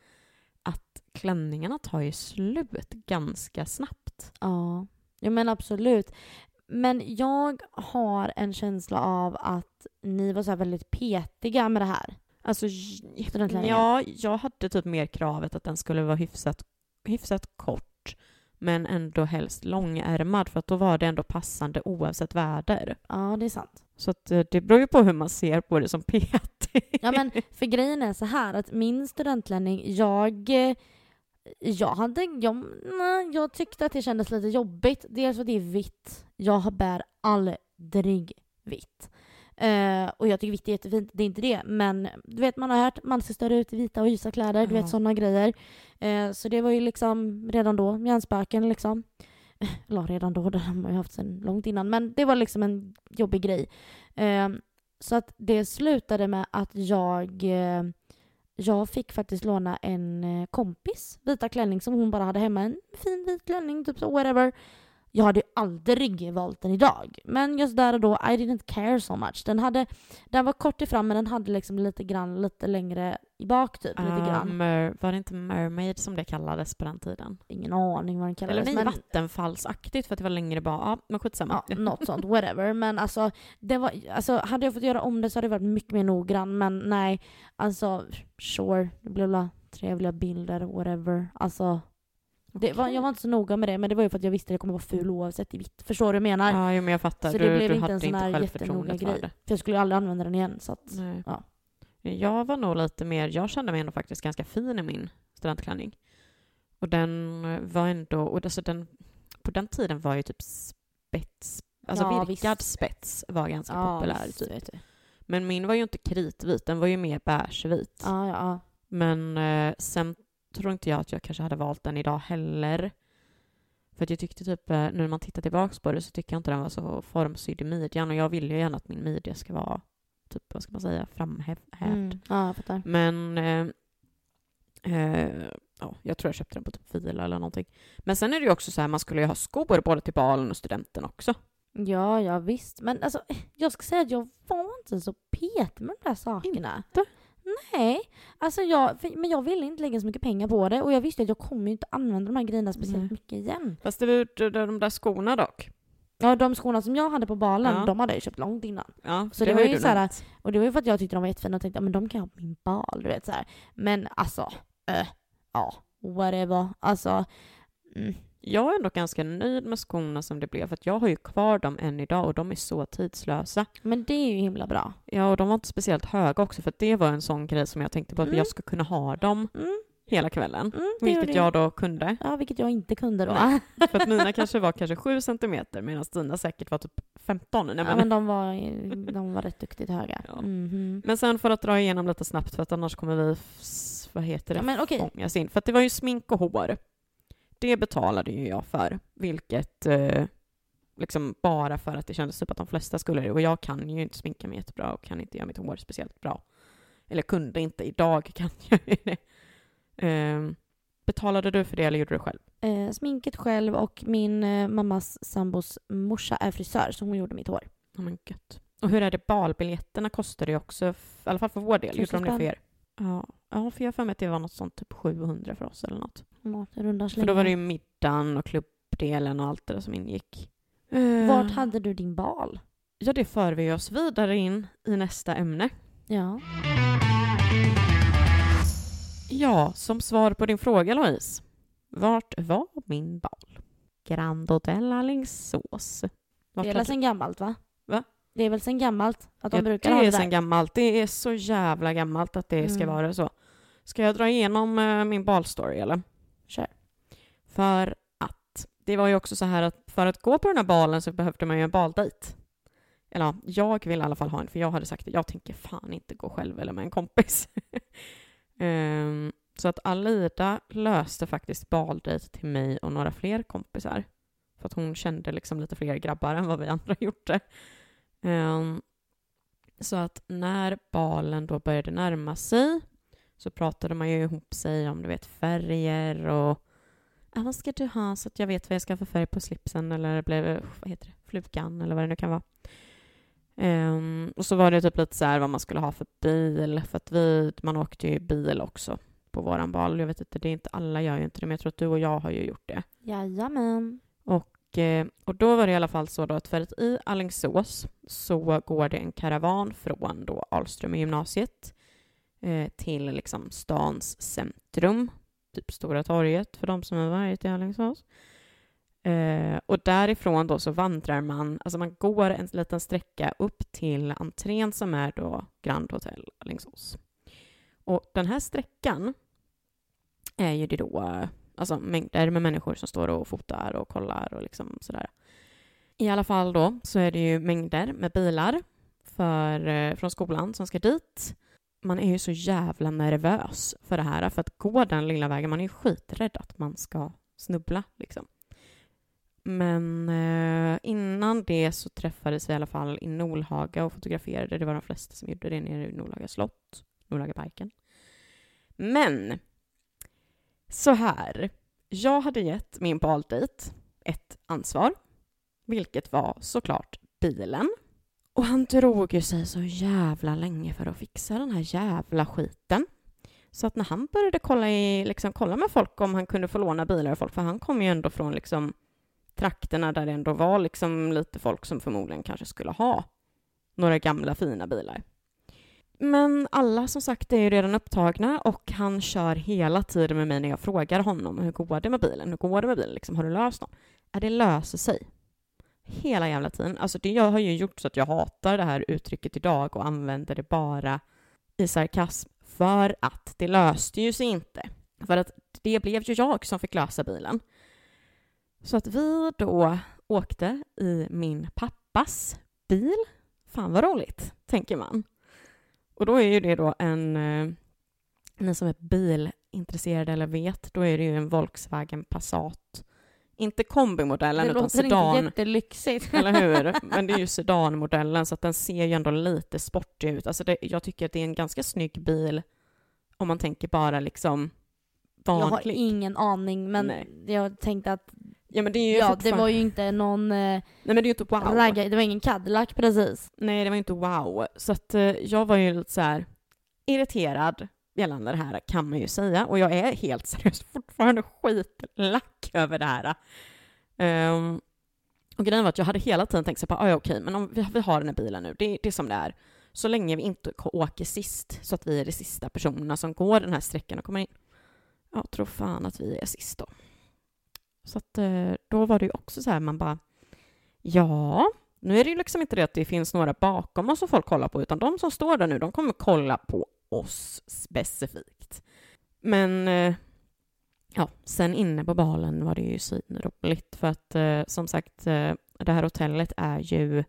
att klänningarna tar ju slut ganska snabbt. ja. ja, men absolut. Men jag har en känsla av att ni var så väldigt petiga med det här. Alltså, j- Studentklänningen. ja, jag hade typ mer kravet att den skulle vara hyfsat, hyfsat kort, men ändå helst långärmad, för att då var det ändå passande oavsett väder. Ja, det är sant. Så att eh, det beror ju på hur man ser på det som petig. Ja men för grejen är så här att min studentklänning, jag eh, jag hade, jag, nej, jag tyckte att det kändes lite jobbigt. Dels för att det är vitt. Jag bär aldrig vitt. Eh, och jag tycker vitt är jättefint, det är inte det. Men du vet, man har hört man ska störa ut i vita och ljusa kläder, du Ja. vet sådana grejer. Eh, så det var ju liksom redan då, hjärnspöken liksom. Eller redan då, det har man ju haft sedan långt innan. Men det var liksom en jobbig grej. Eh, så att det slutade med att jag jag fick faktiskt låna en kompis vita klänning som hon bara hade hemma. En fin vit klänning, typ så whatever. Jag hade aldrig valt den idag. Men just där och då, I didn't care so much. Den, hade, den var kort i fram men den hade liksom lite grann, lite längre i bak typ. Lite Ah, grann. mer, var det inte mermaid som det kallades på den tiden? Ingen aning vad den Eller kallades. nej, men, vattenfallsaktigt för att det var längre bak. Ja, men skitsamma. Ja, något sånt, whatever. Men alltså, det var, alltså, hade jag fått göra om det så hade det varit mycket mer noggrann. Men nej, alltså sure, det blev la trevliga bilder, whatever. Alltså, det var, jag var inte så noga med det, men det var ju för att jag visste att jag kommer vara ful oavsett i vitt. Förstår du vad jag menar? Ja, jo, men jag fattar. Så du, det blev du inte en sån här jättenoga grej. det. För jag skulle ju aldrig använda den igen. Så att, Nej. Ja. Jag var nog lite mer, jag kände mig ändå faktiskt ganska fin i min studentklänning. Och den var ändå, och alltså den, på den tiden var ju typ spets, alltså Ja, virkad visst. spets var ganska ja, populär. visst, Typ. du. Men min var ju inte kritvit, den var ju mer beigevit. Ja, ja, ja. Men eh, sen tror inte jag att jag kanske hade valt den idag heller. För att jag tyckte typ, eh, nu när man tittar tillbaka på det så tycker jag inte den var så formsydd i midjan och jag vill ju gärna att min midja ska vara typ, vad ska man säga, framhävd. Mm. Ja, jag. Men eh, eh, ja, jag tror jag köpte den på typ Fila eller någonting. Men sen är det ju också så här, man skulle ju ha skor både till balen och studenten också. Ja, ja visst. Men alltså, jag ska säga att jag var inte så petig med de där sakerna. Inte? Nej, alltså jag, men jag ville inte lägga så mycket pengar på det och jag visste att jag kommer inte använda de här grejerna speciellt Nej. mycket igen. Fast det var de- där skorna dock. Ja, de skorna som jag hade på balen, Ja. de hade jag köpt långt innan. Ja, Så det var ju du så här, nämnt. Och det var ju för att jag tyckte de var jättefina och tänkte men de kan jag ha på min bal, du vet så här. Men alltså, äh, ja, whatever. Alltså, mm, Jag är ändå ganska nöjd med skorna som det blev, för att jag har ju kvar dem än idag och de är så tidslösa. men det är ju himla bra. Ja, och de var inte speciellt höga också, för att det var en sån grej som jag tänkte på att Mm. jag skulle kunna ha dem Mm, hela kvällen. mm, Vilket jag då kunde. Ja, vilket jag inte kunde då. Nej. För att mina kanske var kanske 7 centimeter medan dina säkert var typ 15. Nej, ja, men, men de var, de var rätt duktigt höga. Ja. Mhm. men sen för att dra igenom lite snabbt för att annars kommer vi, vad heter det, Ja, men okej. fångas in. För att det var ju smink och hår. Det betalade ju jag för, vilket eh, liksom bara för att det kändes typ att de flesta skulle det. Och jag kan ju inte sminka mig jättebra och kan inte göra mitt hår speciellt bra. Eller kunde inte, idag kan jag ju det. Eh, betalade du för det eller gjorde du själv? Eh, sminket själv och min eh, mammas sambos morsa är frisör så hon gjorde mitt hår. Ja men gött. Och hur är det, balbiljetterna kostade ju också, i alla fall för vår del, gjorde de det för er? Ja, ja, för jag har för mig att det var något sånt typ 700 för oss eller något. Ja, det rundar För då var det ju middagen och klubbdelen och allt det där som ingick. Vart Eh, hade du din bal? Ja, det för vi oss vidare in i nästa ämne. Ja. Ja, som svar på din fråga Louise. Vart var min bal? Grand Hotel Alingsås. Vart Det är väl sen gammalt va? Va? Det är väl sen gammalt att de Ja, brukar det ha är det sen där. gammalt. Det är så jävla gammalt att det ska Mm. vara så. Ska jag dra igenom eh, min balstory eller? Kör. För att det var ju också så här att för att gå på den här balen så behövde man ju en baldejt. Eller ja, jag vill i alla fall ha en, för jag hade sagt att jag tänker fan inte gå själv eller med en kompis. um, så att Alida löste faktiskt baldejt till mig och några fler kompisar. För att hon kände liksom lite fler grabbar än vad vi andra gjorde. Um, så att när balen då började närma sig så pratade man ju ihop sig om du vet färger och ah, vad ska du ha så att jag vet vad jag ska för färg på slipsen eller blev, vad heter det, flugan eller vad det nu kan vara. Ehm, och så var det typ lite så här vad man skulle ha för bil för att vi, man åkte ju bil också på våran bal. Jag vet inte, det är inte alla gör ju inte det men jag tror att du och jag har ju gjort det. Jajamän. Och, eh, och då var det i alla fall så då att för att i Alingsås så går det en karavan från då Alström gymnasiet eh, till liksom stans centrum, typ Stora torget för de som har varit i Alingsås. Eh, och därifrån då så vandrar man, alltså man går en liten sträcka upp till entrén som är då Grand Hotel Alingsås. Och den här sträckan är ju det då alltså mängder med människor som står och fotar och kollar och liksom sådär. I alla fall då så är det ju mängder med bilar för, eh, från skolan som ska dit. Man är ju så jävla nervös för det här, för att gå den lilla vägen, man är ju skiträdd att man ska snubbla liksom. Men eh, innan det så träffades vi i alla fall i Nolhaga och fotograferade. Det var de flesta som gjorde det nere i Nolhaga slott, Nolhagaparken. Men så här. Jag hade gett min baldejt ett ansvar, vilket var såklart bilen. Och han drog ju sig så jävla länge för att fixa den här jävla skiten. Så att när han började kolla, i, liksom, kolla med folk om han kunde få låna bilar av folk, för han kom ju ändå från liksom, trakterna där det ändå var liksom, lite folk som förmodligen kanske skulle ha några gamla fina bilar. Men alla som sagt är ju redan upptagna och han kör hela tiden med mig när jag frågar honom hur går det med bilen? Hur går det med bilen? Liksom, har du löst någon? Ja, det löser sig. Hela jävla tiden. Alltså det har ju gjort så att jag hatar det här uttrycket idag och använder det bara i sarkasm för att det löste ju sig inte. För att det blev ju jag som fick lösa bilen. Så att vi då åkte i min pappas bil. Fan vad roligt, tänker man. Och då är ju det då en, eh, ni som är bilintresserade eller vet, då är det ju en Volkswagen Passat. Inte kombimodellen Det utan låter sedan. inte jättelyxigt. Eller hur? Men det är ju sedanmodellen så att den ser ju ändå lite sportig ut. Alltså det, jag tycker att det är en ganska snygg bil om man tänker bara liksom Jag har vanlig. ingen aning men Nej. jag tänkte att Ja men det är ju ja, det var ju inte någon eh, Nej men det är ju inte wow. ragga, det var ingen Cadillac precis. Nej det var ju inte wow. Så att eh, jag var ju lite så här irriterad gällande det här kan man ju säga. Och jag är helt seriöst fortfarande skitlack över det här. Um, och grejen var att jag hade hela tiden tänkt så här, ah, ja, okej, men om vi, vi har den här bilen nu, det, det är som det är. Så länge vi inte åker sist, så att vi är de sista personerna som går den här sträckan och kommer in. Ja, tror fan att vi är sist då. Så att eh, då var det ju också så här, man bara, ja, nu är det ju liksom inte det att det finns några bakom oss som folk kollar på, utan de som står där nu, de kommer kolla på oss specifikt. Men eh, ja, sen inne på balen var det ju svinroligt för att eh, som sagt, eh, det här hotellet är ju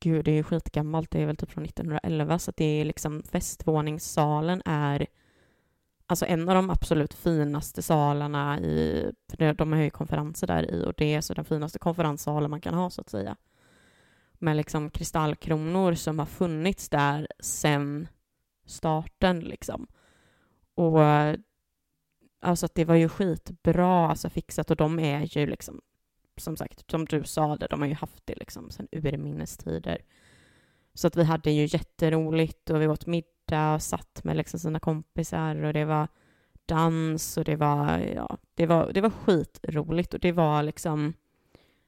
Gud, det är ju skitgammalt. Det är väl typ från 1911, så att det är liksom festvåningssalen är alltså en av de absolut finaste salarna i, för de har ju konferenser där i och det är så den finaste konferenssalen man kan ha så att säga. Med liksom kristallkronor som har funnits där sen starten liksom. Och eh, alltså att det var ju skitbra alltså fixat och de är ju liksom som sagt, som du sa det, de har ju haft det liksom sen urminnes tider. Så att vi hade ju jätteroligt och vi åt middag middag och satt med liksom sina kompisar och det var dans och det var, ja, det var, det var skitroligt och det var liksom,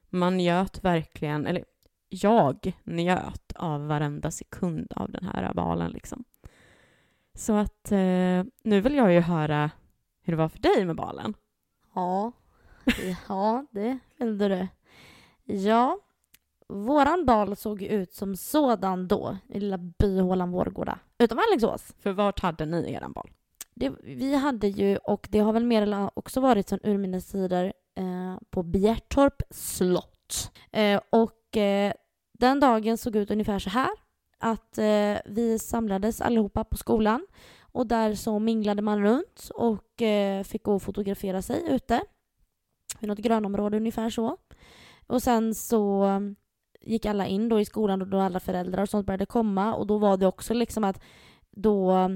man njöt verkligen, eller jag njöt av varenda sekund av den här balen liksom. Så att eh, nu vill jag ju höra hur det var för dig med balen. Ja, ja det vill du. Ja, våran bal såg ut som sådan då i lilla byhålan Vårgårda, utom Alingsås. För vart hade ni eran bal? Det, vi hade ju, och det har väl mer eller också varit sedan urminnes tider, eh, på Bjärtorp slott. Eh, och eh, den dagen såg ut ungefär så här. Att eh, vi samlades allihopa på skolan och där så minglade man runt och eh, fick gå och fotografera sig ute. I något grönområde ungefär så. Och sen så eh, gick alla in då i skolan och då alla föräldrar och sånt började komma och då var det också liksom att då eh,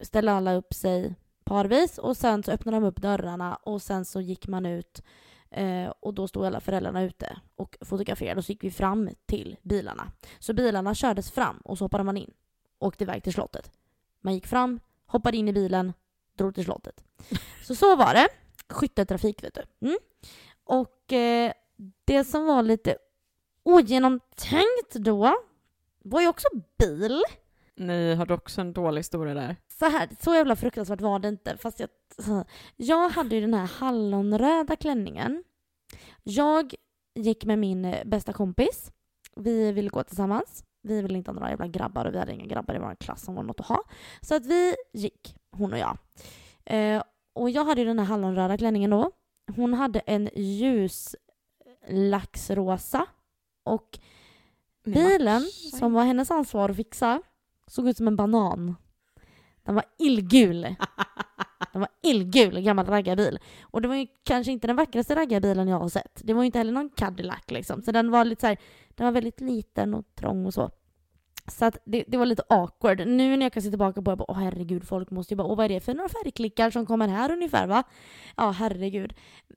ställde alla upp sig parvis och sen så öppnade de upp dörrarna och sen så gick man ut eh, och då stod alla föräldrarna ute och fotograferade och så gick vi fram till bilarna. Så bilarna kördes fram och så hoppade man in och åkte iväg till slottet. Man gick fram, hoppade in i bilen, drog till slottet. Så så var det. Skytteltrafik vet du. Mm. Och eh, det som var lite ogenomtänkt då var ju också bil. Ni hade också en dålig historia där. Så här, så jävla fruktansvärt var det inte. Fast jag, jag hade ju den här hallonröda klänningen. Jag gick med min bästa kompis. Vi ville gå tillsammans. Vi ville inte ha några jävla grabbar och vi hade inga grabbar i vår klass som var något att ha. Så att vi gick, hon och jag. Eh, och jag hade ju den här hallonröda klänningen då. Hon hade en ljus laxrosa och bilen som var hennes ansvar att fixa såg ut som en banan. Den var illgul. Den var illgul, gammal raggarbil. Och det var ju kanske inte den vackraste raggarbilen jag har sett. Det var ju inte heller någon Cadillac liksom. Så den var lite så här, den var väldigt liten och trång och så. Så att det, det, var lite awkward. Nu när jag kan se tillbaka på det, åh herregud, folk måste ju bara, åh vad är det för några färgklickar som kommer här ungefär va? Ja, herregud.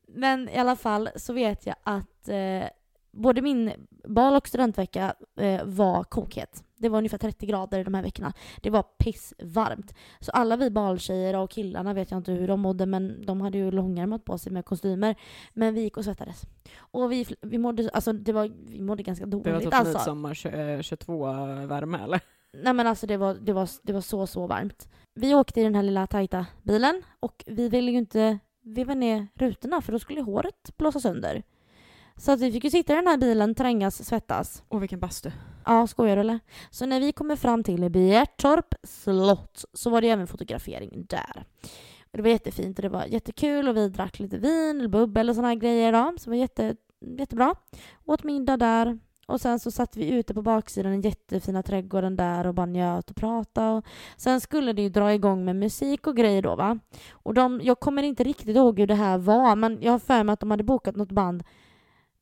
Men i alla fall så vet jag att eh, både min bal och studentvecka eh, var kokhet. Det var ungefär 30 grader de här veckorna. Det var pissvarmt. Så alla vi baltjejer och killarna vet jag inte hur de mådde men de hade ju långärmat på sig med kostymer. Men vi gick och svettades. Och vi, vi mådde, alltså det var, vi mådde ganska dåligt. Det var typ alltså. midsommar 22-värme eh, eller? Nej men alltså det var, det, var, det var så, så varmt. Vi åkte i den här lilla tajta bilen och vi ville ju inte veva ner rutorna för då skulle håret blåsa sönder. Så att vi fick ju sitta i den här bilen, trängas, svettas. Och vilken bastu. Ja, skojar du eller? Så när vi kommer fram till Bjärtorp slott så var det även fotografering där. Och det var jättefint och det var jättekul och vi drack lite vin, eller bubbel och såna här grejer då. Så det var jätte, jättebra. Åt middag där. Och sen så satt vi ute på baksidan den jättefina trädgården där och bara njöt och pratade. Och sen skulle det ju dra igång med musik och grejer då va. Och de, jag kommer inte riktigt ihåg hur det här var men jag har för mig att de hade bokat något band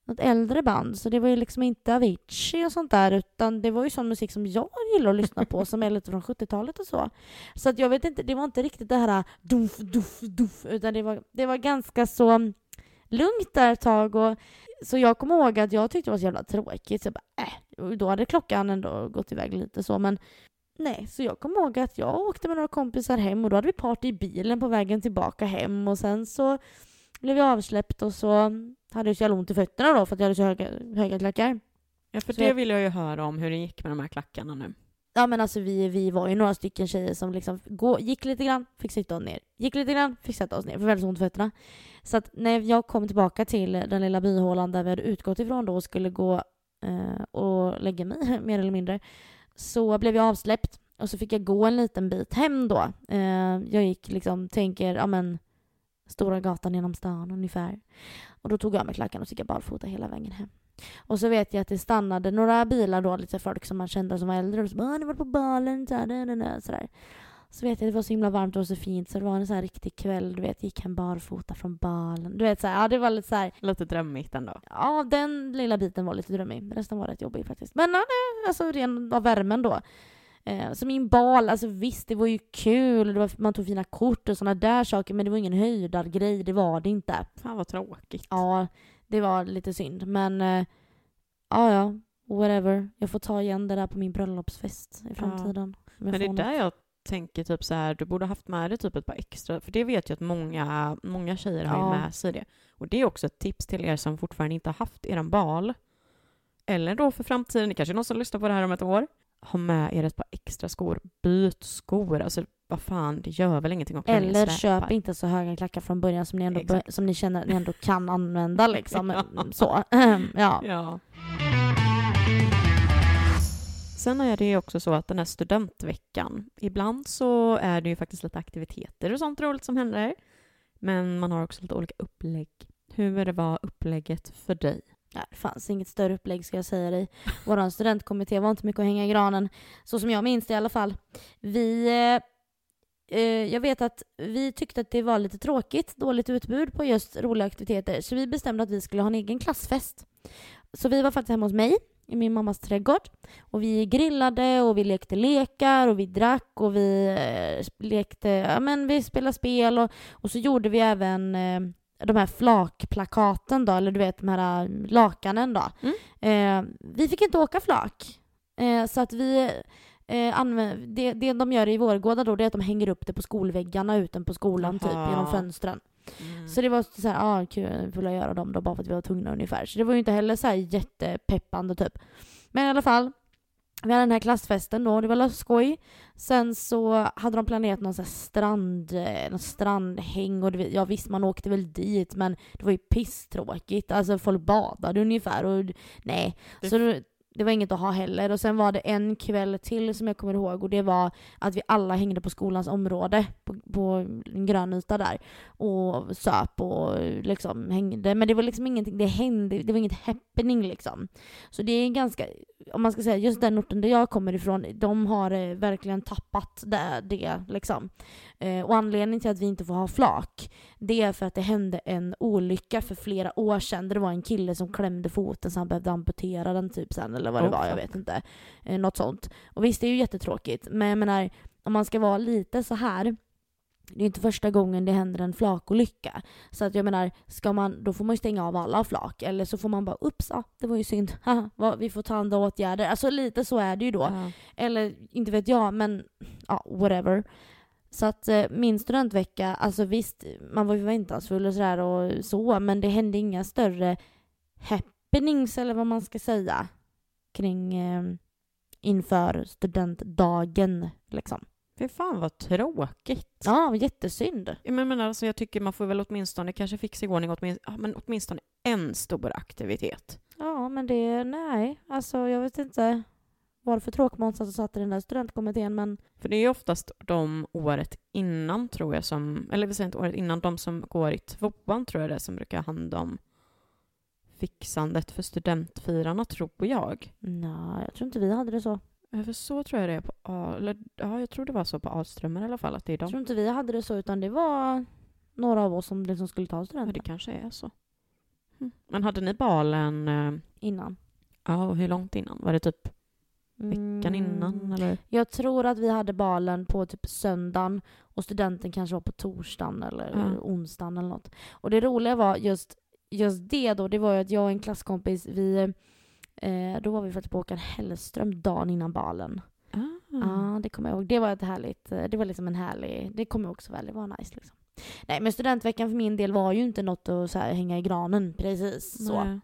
något äldre band, så det var ju liksom inte Avicii och sånt där, utan det var ju sån musik som jag gillar att lyssna på, som är lite från 70-talet och så. Så att jag vet inte, det var inte riktigt det här duff, duff, duff, utan det var, det var ganska så mm, lugnt där ett tag. Och, så jag kommer ihåg att jag tyckte det var så jävla tråkigt, så jag bara äh. Och då hade klockan ändå gått iväg lite så, men nej, så jag kommer ihåg att jag åkte med några kompisar hem och då hade vi party i bilen på vägen tillbaka hem och sen så blev vi avsläppt och så hade jag så jävla ont i fötterna då för att jag hade så höga, höga klackar. Ja, för så det jag... vill jag ju höra om hur det gick med de här klackarna nu. Ja men alltså vi, vi var ju några stycken tjejer som liksom gå, gick lite grann, fick sitta oss ner. Gick lite grann, fick sätta oss ner. För väldigt ont i fötterna. Så att när jag kom tillbaka till den lilla byhålan där vi hade utgått ifrån då och skulle gå eh, och lägga mig mer eller mindre. Så blev jag avsläppt och så fick jag gå en liten bit hem då. Eh, jag gick liksom, tänker, ja men Stora gatan genom stan ungefär. Och då tog jag mig klackarna och så gick jag barfota hela vägen hem. Och så vet jag att det stannade några bilar då, lite folk som man kände som var äldre och så bara ni var på balen, så sådär. Så vet jag att det var så himla varmt och så fint så det var en sån här riktig kväll, du vet, gick hem barfota från balen. Du vet såhär, ja det var lite såhär. Lite drömmigt ändå. Ja, den lilla biten var lite drömmig. Resten var rätt jobbig faktiskt. Men ja, alltså ren av värmen då. Eh, så min bal, alltså visst det var ju kul, det var, man tog fina kort och sådana där saker men det var ingen höjdargrej, det var det inte. Fan vad tråkigt. Ja, det var lite synd men eh, ja ja, whatever. Jag får ta igen det där på min bröllopsfest i framtiden. Ja. Men det är där jag tänker typ så här, du borde haft med dig typ ett par extra, för det vet jag att många, många tjejer har Ja. med sig det. Och det är också ett tips till er som fortfarande inte har haft eran bal. Eller då för framtiden, det kanske är någon som lyssnar på det här om ett år. Ha med er ett par extra skor. Byt skor. Alltså vad fan, det gör väl ingenting om Eller köp inte så höga klackar från början som ni, ändå, Exakt. som ni känner att ni ändå kan använda liksom. Ja. Så. ja. Ja. Sen är det ju också så att den här studentveckan, ibland så är det ju faktiskt lite aktiviteter och sånt roligt som händer. Men man har också lite olika upplägg. Hur var upplägget för dig? Ja, det fanns inget större upplägg ska jag säga dig. Vår studentkommitté var inte mycket att hänga i granen. Så som jag minns det i alla fall. Vi, eh, eh, jag vet att vi tyckte att det var lite tråkigt, dåligt utbud på just roliga aktiviteter. Så vi bestämde att vi skulle ha en egen klassfest. Så vi var faktiskt hemma hos mig i min mammas trädgård. Och vi grillade och vi lekte lekar och vi drack och vi eh, lekte, ja men vi spelade spel och, och så gjorde vi även eh, de här flakplakaten då, eller du vet de här äh, lakanen då. Eh, vi fick inte åka flak. Eh, så att vi eh, använder, det, det de gör i Vårgårda då, det är att de hänger upp det på skolväggarna ute på skolan typ, Jaha. genom fönstren. Mm. Så det var så här, ah, kul, vi göra dem då bara för att vi var tvungna ungefär. Så det var ju inte heller så jättepeppande typ. Men i alla fall, vi hade den här klassfesten då, det var skoj. Sen så hade de planerat någon sån här strand, eh, någon strandhäng och det, ja visst man åkte väl dit men det var ju pisstråkigt. Alltså folk badade ungefär och nej. Det- Så det, var inget att ha heller. Och sen var det en kväll till som jag kommer ihåg och det var att vi alla hängde på skolans område på, på en grön yta där och söp och liksom hängde. Men det var liksom ingenting, det hände, det var inget happening liksom. Så det är ganska, om man ska säga just den orten där jag kommer ifrån, de har eh, verkligen tappat det, det liksom. Eh, och anledningen till att vi inte får ha flak, det är för att det hände en olycka för flera år sedan där det var en kille som klämde foten så han behövde amputera den typ sen eller vad det Oh, var, jag vet inte. Eh, något sånt. Och visst, det är ju jättetråkigt, men jag menar, om man ska vara lite så här det är inte första gången det händer en flakolycka. Så att jag menar, ska man, då får man ju stänga av alla flak. Eller så får man bara, ups, ah, det var ju synd. Haha, vi får ta andra åtgärder. Alltså lite så är det ju då. Ja. Eller inte vet jag, men ja, whatever. Så att eh, min studentvecka, alltså visst, man var ju förväntansfull och sådär och så, men det hände inga större happenings eller vad man ska säga kring eh, inför studentdagen liksom. Fy fan vad tråkigt. Ja, jättesynd. Men, men alltså, jag tycker man får väl åtminstone kanske fixa i ordning åtminstone, men åtminstone en stor aktivitet. Ja, men det, nej, alltså jag vet inte det för tråkmånsar som satt i den där studentkommittén, men För det är ju oftast de året innan tror jag som, eller vi säger inte året innan, de som går i tvåan tror jag det är som brukar ha hand om fixandet för studentfirarna tror jag. nej, jag tror inte vi hade det så. Ja, För så tror jag det är på eller ja, jag tror det var så på Alströmer i alla fall, att det är Jag tror de. inte vi hade det så, utan det var några av oss som liksom skulle ta Ja, studenten det kanske är så. Hm. Men hade ni balen, eh, innan. ja, och hur långt innan? Var det typ veckan innan Mm, eller? Jag tror att vi hade balen på typ söndagen och studenten kanske var på torsdagen eller Ja. onsdagen eller något. Och det roliga var just, just det då, det var ju att jag och en klasskompis, vi, eh, då var vi faktiskt på Håkan Hellström dagen innan balen. Ah. Ja, det kommer jag ihåg. Det var ett härligt, eh, det var liksom en härlig, det kommer jag också väl, det var nice liksom. Nej men studentveckan för min del var ju inte något att så här, hänga i granen precis så. Nej.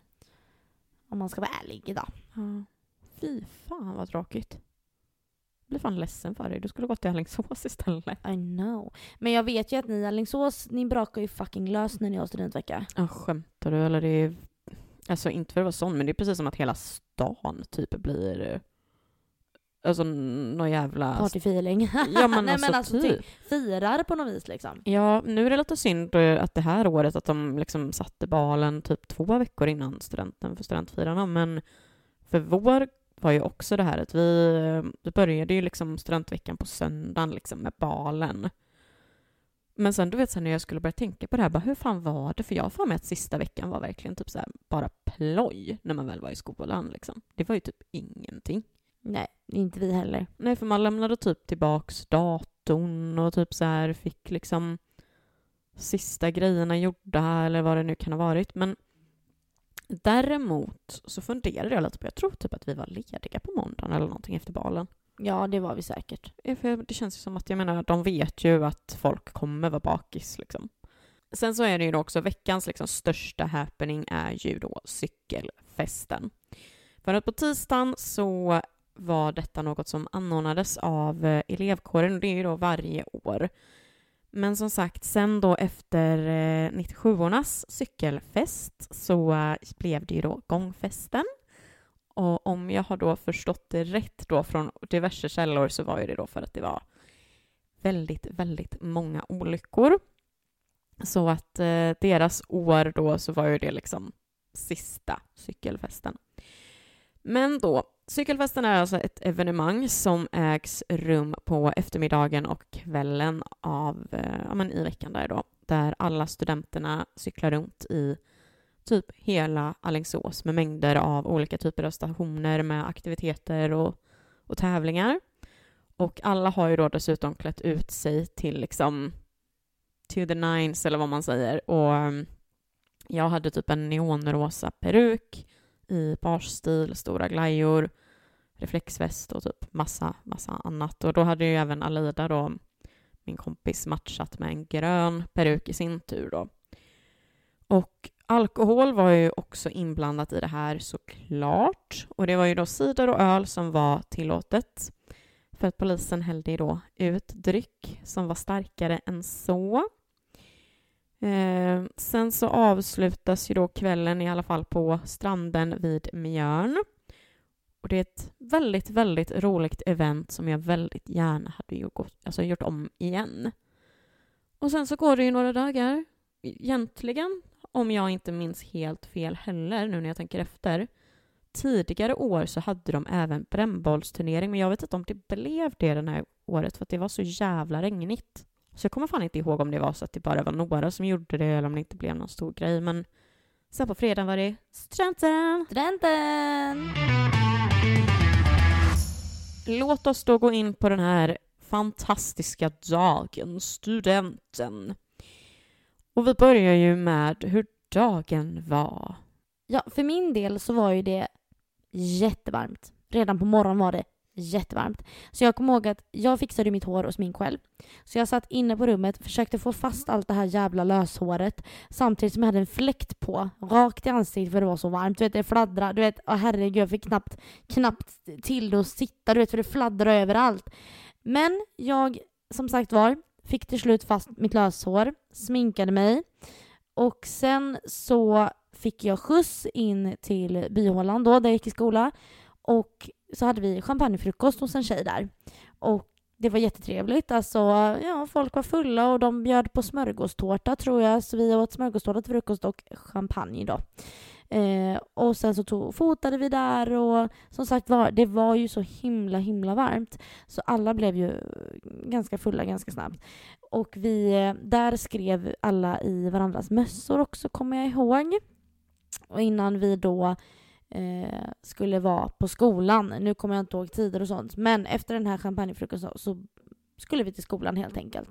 Om man ska vara ärlig idag. Ja. Fy fan vad tråkigt. Jag blir fan ledsen för dig. Du skulle gått till Alingsås istället. I know. Men jag vet ju att ni i Alingsås, ni brakar ju fucking lös när ni har studentvecka. Ja, skämtar du? Eller det är... Alltså inte för att vara sån, men det är precis som att hela stan typ blir... eh, Alltså någon jävla... Partyfeeling. Ja men Nej, alltså, men alltså typ. typ. firar på något vis liksom. Ja, nu är det lite synd eh, att det här året att de liksom satte balen typ två veckor innan studenten för studentfirarna, men för vår var ju också det här att vi, vi började ju liksom studentveckan på söndagen liksom med balen. Men sen du vet sen när jag skulle börja tänka på det här, bara hur fan var det? För jag har för mig att sista veckan var verkligen typ så här bara ploj när man väl var i skolan liksom. Det var ju typ ingenting. Nej, inte vi heller. Nej, för man lämnade typ tillbaks datorn och typ så här fick liksom sista grejerna gjorda eller vad det nu kan ha varit. Men däremot så funderade jag lite på, jag tror typ att vi var lediga på måndagen eller någonting efter balen. Ja, det var vi säkert. Det känns ju som att, jag menar, de vet ju att folk kommer vara bakis liksom. Sen så är det ju då också veckans liksom största happening är ju då cykelfesten. För att på tisdagen så var detta något som anordnades av eh, elevkåren och det är ju då varje år. Men som sagt, sen då efter eh, 97ornas cykelfest så eh, blev det ju då gångfesten. Och om jag har då förstått det rätt då från diverse källor så var ju det då för att det var väldigt, väldigt många olyckor. Så att eh, deras år då så var ju det liksom sista cykelfesten. Men då, cykelfesten är alltså ett evenemang som ägs rum på eftermiddagen och kvällen av, eh, ja men i veckan där då, där alla studenterna cyklar runt i typ hela Alingsås med mängder av olika typer av stationer med aktiviteter och, och tävlingar. Och alla har ju då dessutom klätt ut sig till liksom to the nines eller vad man säger. Och ehm, jag hade typ en neonrosa peruk i barstil, stora glajjor, reflexväst och typ massa, massa annat. Och då hade ju även Alida då, min kompis, matchat med en grön peruk i sin tur då. Och alkohol var ju också inblandat i det här såklart. Och det var ju då cider och öl som var tillåtet. För att polisen hällde ju då ut dryck som var starkare än så. Eh, sen så avslutas ju då kvällen i alla fall på stranden vid Mjörn. Och det är ett väldigt, väldigt roligt event som jag väldigt gärna hade gjort, alltså gjort om igen. Och sen så går det ju några dagar. Egentligen, om jag inte minns helt fel heller nu när jag tänker efter. Tidigare år så hade de även brännbollsturnering men jag vet inte om det blev det den här året för att det var så jävla regnigt. Så jag kommer fan inte ihåg om det var så att det bara var några som gjorde det eller om det inte blev någon stor grej. Men sen på fredagen var det studenten. Studenten! Låt oss då gå in på den här fantastiska dagen, studenten. Och vi börjar ju med hur dagen var. Ja, för min del så var ju det jättevarmt. Redan på morgonen var det jättevarmt. Så jag kommer ihåg att jag fixade mitt hår och smink själv. Så jag satt inne på rummet, försökte få fast allt det här jävla löshåret samtidigt som jag hade en fläkt på, rakt i ansiktet för det var så varmt. Du vet, det fladdrade. Du vet, oh, herregud, jag fick knappt, knappt till det att sitta, du vet, för det fladdrade överallt. Men jag, som sagt var, fick till slut fast mitt löshår, sminkade mig och sen så fick jag skjuts in till byhålan då, där jag gick i skola. Och så hade vi champagnefrukost hos en tjej där. Och det var jättetrevligt. Alltså, ja, folk var fulla och de bjöd på smörgåstårta tror jag. Så vi åt smörgåstårta till frukost och champagne då. Eh, och sen så tog, fotade vi där och som sagt var, det var ju så himla himla varmt. Så alla blev ju ganska fulla ganska snabbt. Och vi, där skrev alla i varandras mössor också kommer jag ihåg. Och innan vi då eh, skulle vara på skolan. Nu kommer jag inte ihåg tider och sånt. Men efter den här champagnefrukosten så skulle vi till skolan helt enkelt.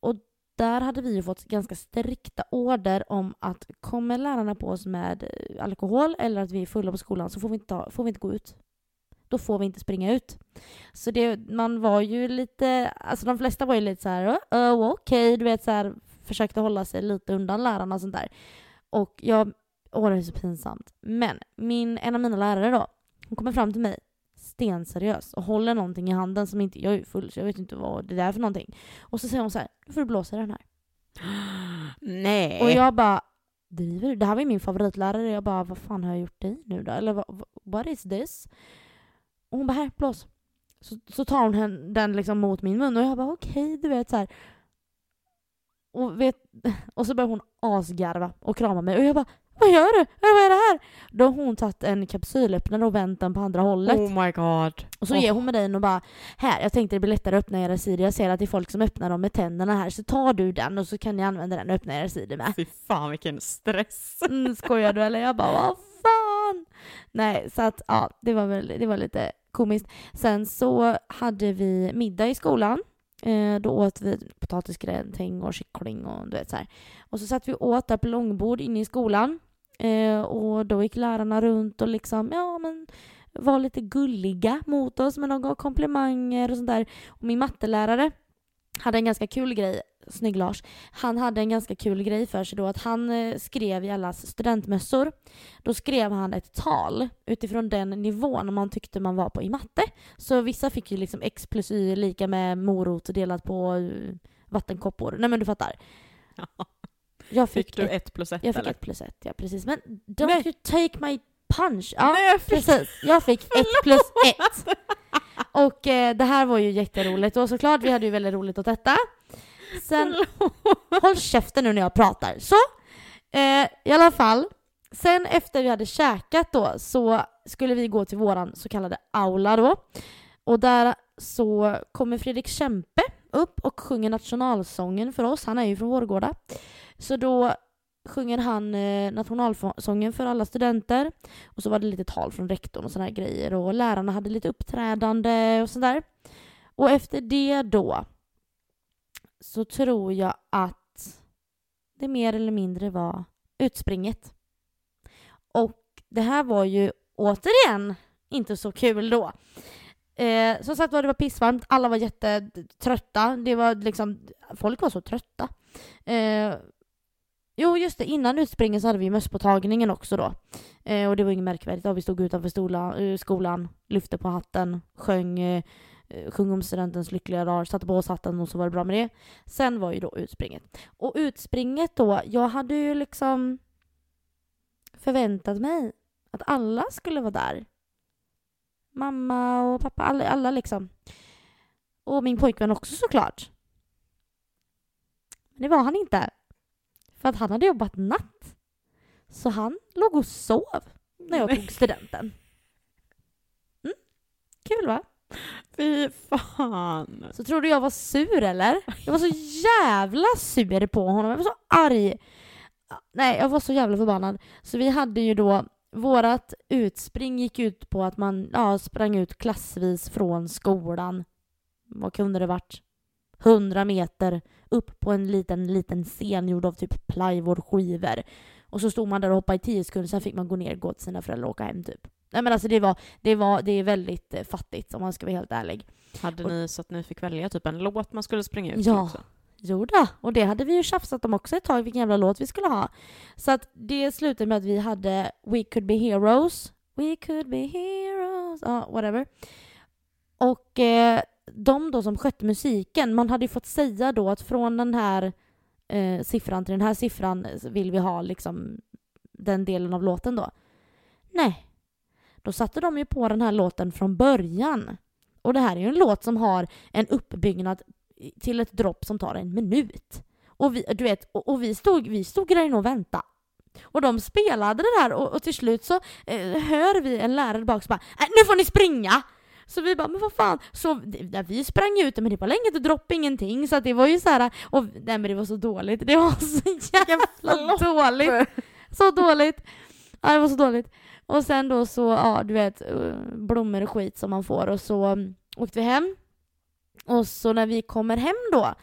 Och där hade vi ju fått ganska strikta order om att kommer lärarna på oss med eh, alkohol eller att vi är fulla på skolan så får vi inte, ta, får vi inte gå ut. Då får vi inte springa ut. Så det, man var ju lite, alltså de flesta var ju lite så här, oh, oh okej, okay, du vet så här, försökte hålla sig lite undan lärarna och sånt där. Och jag Åh, det är så pinsamt. Men min, en av mina lärare då, hon kommer fram till mig stenseriös och håller någonting i handen som inte, jag är full så jag vet inte vad det är för någonting. Och så säger hon så här, nu får du blåsa i den här. Nej. Och jag bara, driver du? Det här var ju min favoritlärare. Jag bara, vad fan har jag gjort dig nu då? Eller what is this? Och hon bara, här, blås. Så, så tar hon den liksom mot min mun och jag bara, okej, okay, du vet så här. Och, vet, och så börjar hon asgarva och krama mig och jag bara, vad gör du? Vad är det här? Då har hon tagit en kapsylöppnare och vänt den på andra hållet. Oh my god. Och så ger hon mig den och bara Här, jag tänkte det blir lättare att öppna era sidor. Jag ser att det är folk som öppnar dem med tänderna här. Så tar du den och så kan ni använda den och öppna era sidor med. Fy fan vilken stress. Mm, skojar du eller? Jag bara vad fan? Nej, så att ja, det var, väl, det var lite komiskt. Sen så hade vi middag i skolan. Eh, då åt vi potatisgratäng och kyckling och du vet så här. Och så satt vi och åt där på långbord inne i skolan. Eh, och då gick lärarna runt och liksom, ja men var lite gulliga mot oss, men de gav komplimanger och sånt där. Och min mattelärare hade en ganska kul grej, snygg Lars, han hade en ganska kul grej för sig då att han eh, skrev i allas studentmössor, då skrev han ett tal utifrån den nivån man tyckte man var på i matte. Så vissa fick ju liksom x plus y lika med morot delat på eh, vattenkoppor. Nej men du fattar. Jag fick, Fick du ett, ett plus ett jag fick eller? ett plus ett, ja precis. Men don't Nej. you take my punch. Ja, Nej, jag fick... precis. Jag fick ett plus ett. Och eh, det här var ju jätteroligt och såklart vi hade ju väldigt roligt åt detta. Sen, håll käften nu när jag pratar. Så, eh, i alla fall. Sen efter vi hade käkat då så skulle vi gå till våran så kallade aula då. Och där så kommer Fredrik Kempe upp och sjunger nationalsången för oss. Han är ju från Vårgårda. Så då sjunger han eh, nationalsången för alla studenter. Och så var det lite tal från rektorn och sådana här grejer. Och lärarna hade lite uppträdande och sådär. Och efter det då så tror jag att det mer eller mindre var utspringet. Och det här var ju återigen inte så kul då. Eh, som sagt var det var pissvarmt, alla var jättetrötta. Det var liksom, folk var så trötta. Eh, jo, just det, innan utspringen så hade vi mösspåtagningen också då. Eh, och det var inget märkvärdigt. Ja, vi stod utanför stola, eh, skolan, lyfte på hatten, sjöng, eh, sjöng om studentens lyckliga dagar, satte på oss hatten och så var det bra med det. Sen var ju då utspringet. Och utspringet då, jag hade ju liksom förväntat mig att alla skulle vara där. Mamma och pappa, alla, alla liksom. Och min pojkvän också såklart. Men det var han inte. För att han hade jobbat natt. Så han låg och sov när jag Nej. tog studenten. Mm. Kul va? Fy fan. Så tror du jag var sur eller? Jag var så jävla sur på honom. Jag var så arg. Nej, jag var så jävla förbannad. Så vi hade ju då Vårat utspring gick ut på att man ja, sprang ut klassvis från skolan. Vad kunde det varit? 100 meter upp på en liten, liten scen gjord av typ plywoodskivor. Och så stod man där och hoppade i 10 sekunder, sen fick man gå ner, gå till sina föräldrar och åka hem typ. Nej men alltså det var, det var, det är väldigt eh, fattigt om man ska vara helt ärlig. Hade Och- ni så att ni fick välja typ en låt man skulle springa ut Ja. också? Jo då, och det hade vi ju tjafsat om också ett tag, vilken jävla låt vi skulle ha. Så att det slutade med att vi hade We could be heroes. We could be heroes. Ja, whatever. Och eh, de då som skötte musiken, man hade ju fått säga då att från den här eh, siffran till den här siffran vill vi ha liksom den delen av låten då. Nej. Då satte de ju på den här låten från början. Och det här är ju en låt som har en uppbyggnad till ett dropp som tar en minut. Och vi, du vet, och, och vi, stod, vi stod där inne och väntade. Och de spelade det där och, och till slut så eh, hör vi en lärare bak som bara äh, nu får ni springa! Så vi bara, men vad fan? Så ja, vi sprang ut men det var länge ett dropp, ingenting. Så det var ju så här, och nej men det var så dåligt. Det var så jävla dåligt. Så dåligt. Ja, det var så dåligt. Och sen då så, ja du vet, eh, blommor och skit som man får och så mm, åkte vi hem. Och så när vi kommer hem då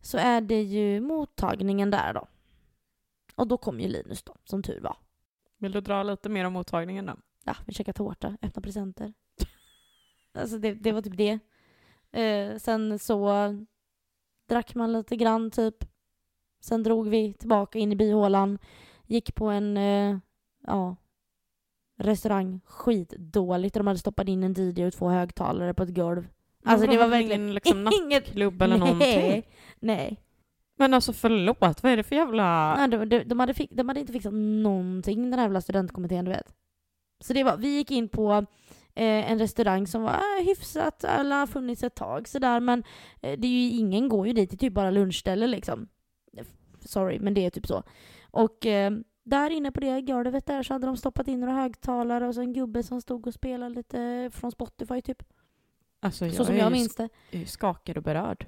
så är det ju mottagningen där då. Och då kom ju Linus då, som tur var. Vill du dra lite mer om mottagningen då? Ja, vi käkade tårta, öppna presenter. Alltså det, det var typ det. Eh, sen så drack man lite grann typ. Sen drog vi tillbaka in i bihålan. Gick på en, eh, ja, restaurang. Skitdåligt. De hade stoppat in en DJ och två högtalare på ett golv. Alltså det var verkligen liksom inget... nattklubb eller någonting? Nej. Nej. Men alltså förlåt, vad är det för jävla... Nej, de, de, de, hade fi- de hade inte fixat någonting, den här jävla studentkommittén, du vet. Så det var, vi gick in på eh, en restaurang som var eh, hyfsat, alla har funnits ett tag sådär, men eh, det är ju, ingen går ju dit, det är typ bara lunchställe liksom. Sorry, men det är typ så. Och eh, där inne på det golvet där så hade de stoppat in några högtalare och så en gubbe som stod och spelade lite från Spotify typ. Alltså, jag så som är jag minns det. sk- skakad och berörd.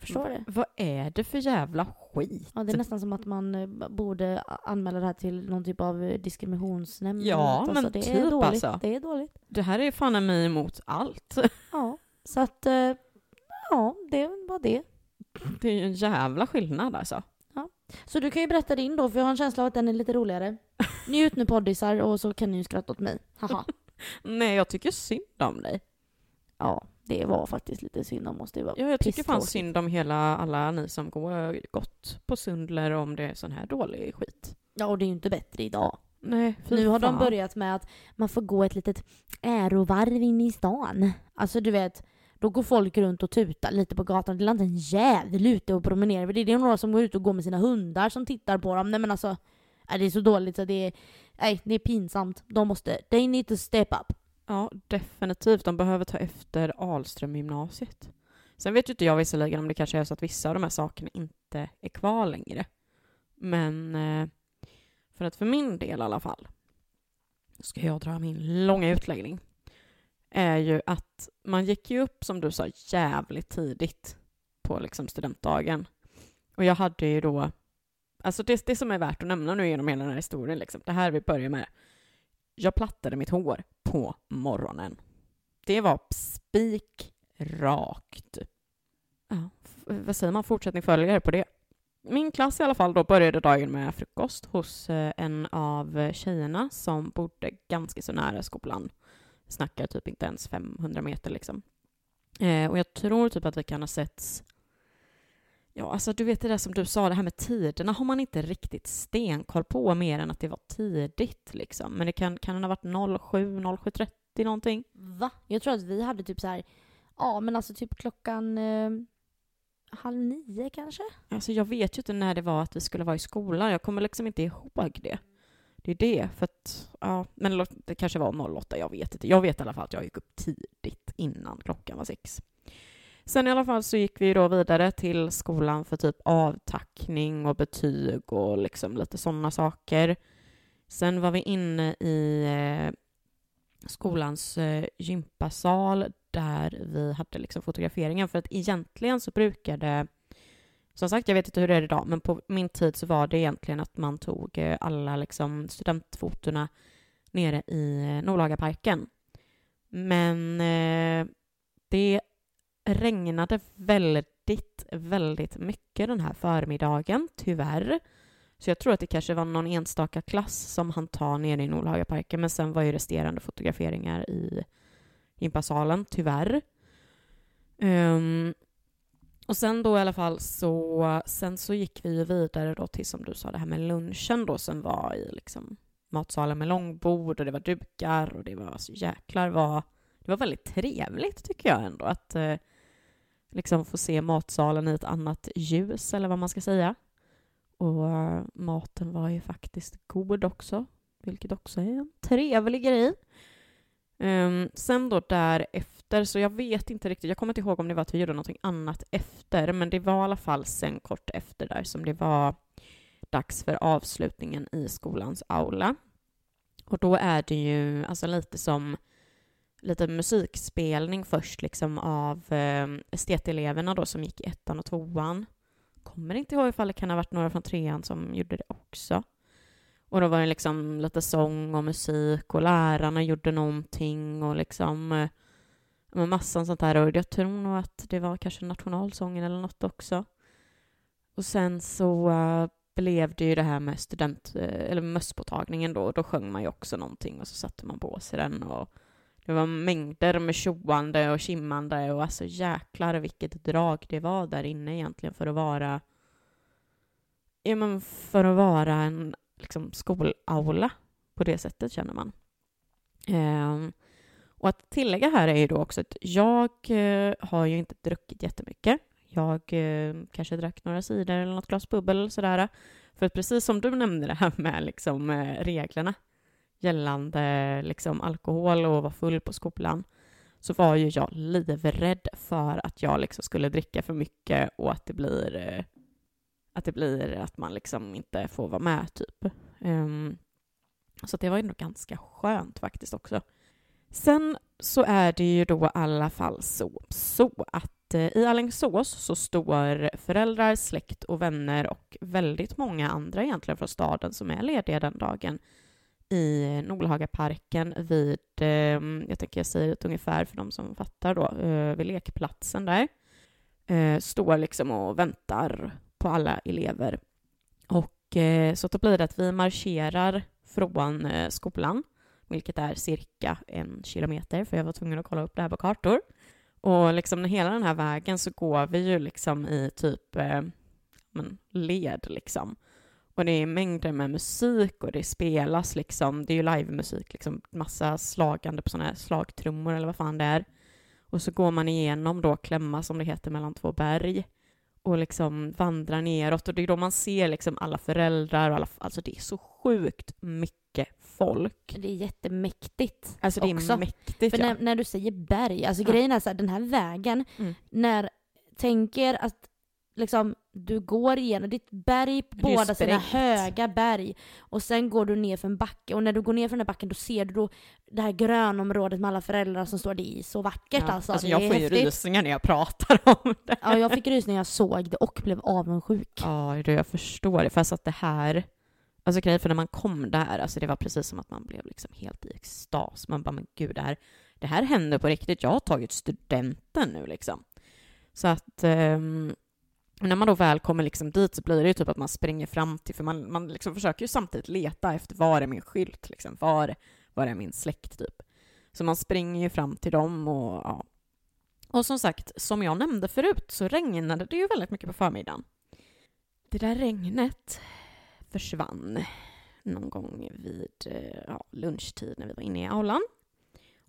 Förstår det? Vad är det för jävla skit? Ja, det är nästan som att man eh, borde anmäla det här till någon typ av eh, diskriminationsnämnd. Ja, något. men alltså, det typ är dåligt. alltså. Det är dåligt. Det här är fan mig emot allt. Ja, så att eh, ja, det var det. Det är ju en jävla skillnad alltså. Så du kan ju berätta din då, för jag har en känsla av att den är lite roligare. Njut nu poddisar och så kan ni ju skratta åt mig. Haha. Nej, jag tycker synd om dig. Ja, det var faktiskt lite synd om oss. Det var Ja, jag tycker fan synd om hela, alla ni som går gått på Sundler om det är sån här dålig skit. Ja, och det är ju inte bättre idag. Nej, Nu har de börjat med att man får gå ett litet ärovarv in i stan. Alltså du vet, då går folk runt och tutar lite på gatan. Det är inte en jävel ute och promenerar. Det är några som går ut och går med sina hundar som tittar på dem. Nej men alltså, nej, det är så dåligt så det är, nej, det är pinsamt. De måste, they need to step up. Ja, definitivt. De behöver ta efter Alströmgymnasiet. Sen vet ju inte jag visserligen om det kanske är så att vissa av de här sakerna inte är kvar längre. Men eh, för att för min del i alla fall, ska jag dra min långa utläggning, är ju att man gick ju upp, som du sa, jävligt tidigt på liksom studentdagen. Och jag hade ju då, alltså det, det som är värt att nämna nu genom hela den här historien, liksom, det här vi börjar med, jag plattade mitt hår på morgonen. Det var spikrakt. Ja, vad säger man? Fortsättning följer på det. Min klass i alla fall då började dagen med frukost hos eh, en av tjejerna som bodde ganska så nära skolan. Snackar typ inte ens 500 meter liksom. Eh, och jag tror typ att vi kan ha setts Ja, alltså du vet det där som du sa, det här med tiderna har man inte riktigt stenkoll på mer än att det var tidigt liksom. Men det kan, kan det ha varit 07, 07.30 någonting? Va? Jag tror att vi hade typ så här, ja men alltså typ klockan eh, halv nio kanske? Alltså jag vet ju inte när det var att vi skulle vara i skolan. Jag kommer liksom inte ihåg det. Det är det, för att, ja, men det kanske var 08, jag vet inte. Jag vet i alla fall att jag gick upp tidigt innan klockan var sex. Sen i alla fall så gick vi då vidare till skolan för typ avtackning och betyg och liksom lite sådana saker. Sen var vi inne i eh, skolans eh, gympasal där vi hade liksom fotograferingen för att egentligen så brukade som sagt, jag vet inte hur det är idag, men på min tid så var det egentligen att man tog eh, alla liksom studentfotorna nere i Norrlagaparken. Men eh, det regnade väldigt, väldigt mycket den här förmiddagen, tyvärr. Så jag tror att det kanske var någon enstaka klass som han ta nere i Nolhagaparken men sen var ju resterande fotograferingar i gympasalen, tyvärr. Um, och sen då i alla fall så, sen så gick vi ju vidare då till som du sa det här med lunchen då som var i liksom matsalen med långbord och det var dukar och det var så jäklar vad, det var väldigt trevligt tycker jag ändå att eh, liksom få se matsalen i ett annat ljus eller vad man ska säga. Och eh, maten var ju faktiskt god också, vilket också är en trevlig grej. Um, sen då därefter, så jag vet inte riktigt, jag kommer inte ihåg om det var att vi gjorde någonting annat efter, men det var i alla fall sen kort efter där som det var dags för avslutningen i skolans aula. Och då är det ju alltså lite som lite musikspelning först liksom av eh, esteteleverna då som gick i ettan och tvåan. Kommer inte ihåg ifall det kan ha varit några från trean som gjorde det också. Och då var det liksom lite sång och musik och lärarna gjorde någonting och liksom eh, med massan sånt där. Och jag tror nog att det var kanske nationalsången eller något också. Och sen så eh, blev det ju det här med student, eh, eller mösspåtagningen då. Då sjöng man ju också någonting och så satte man på sig den och det var mängder med tjoande och kimmande och alltså jäklar vilket drag det var där inne egentligen för att vara ja, men för att vara en liksom, skolaula på det sättet känner man. Ehm, och att tillägga här är ju då också att jag eh, har ju inte druckit jättemycket. Jag eh, kanske drack några sidor eller något glas bubbel eller sådär. För att precis som du nämnde det här med liksom, eh, reglerna gällande liksom, alkohol och vara full på skolan så var ju jag livrädd för att jag liksom skulle dricka för mycket och att det blir eh, att det blir att man liksom inte får vara med typ. Um, så det var ju nog ganska skönt faktiskt också. Sen så är det ju då i alla fall så, så att eh, i Alingsås så står föräldrar, släkt och vänner och väldigt många andra egentligen från staden som är lediga den dagen i Nolhagaparken vid, eh, jag tänker jag säger det ungefär för de som fattar då, eh, vid lekplatsen där. Eh, står liksom och väntar på alla elever. Och eh, så då blir det att vi marscherar från eh, skolan vilket är cirka en kilometer, för jag var tvungen att kolla upp det här på kartor. Och liksom hela den här vägen så går vi ju liksom i typ eh, men, led liksom. Och det är mängder med musik och det spelas liksom, det är ju livemusik, liksom massa slagande på sådana här slagtrummor eller vad fan det är. Och så går man igenom då Klämma som det heter mellan två berg och liksom vandrar neråt och det är då man ser liksom alla föräldrar och alla, alltså det är så sjukt mycket folk. Det är jättemäktigt. Alltså det också. är mäktigt För ja. när, när du säger berg, alltså grejen är så här, den här vägen, Mm. när, tänker att liksom du går igenom ditt berg på båda sina höga berg och sen går du ner för en backe och när du går ner för den här backen då ser du då det här grönområdet med alla föräldrar som står det är så vackert Ja, alltså. alltså jag får ju rysningar när jag pratar om det. Ja, jag fick rysningar när jag såg det och blev avundsjuk. Ja, det jag förstår det. Fast att det här... Alltså grejen för när man kom där, alltså det var precis som att man blev liksom helt i extas. Man bara, men gud, det här, det här händer på riktigt. Jag har tagit studenten nu liksom. Så att ehm, när man då väl kommer liksom dit så blir det ju typ att man springer fram till, för man, man liksom försöker ju samtidigt leta efter var är min skylt, liksom, var, var är min släkt typ. Så man springer ju fram till dem och ja. Och som sagt, som jag nämnde förut så regnade det ju väldigt mycket på förmiddagen. Det där regnet försvann någon gång vid eh, ja, lunchtid när vi var inne i aulan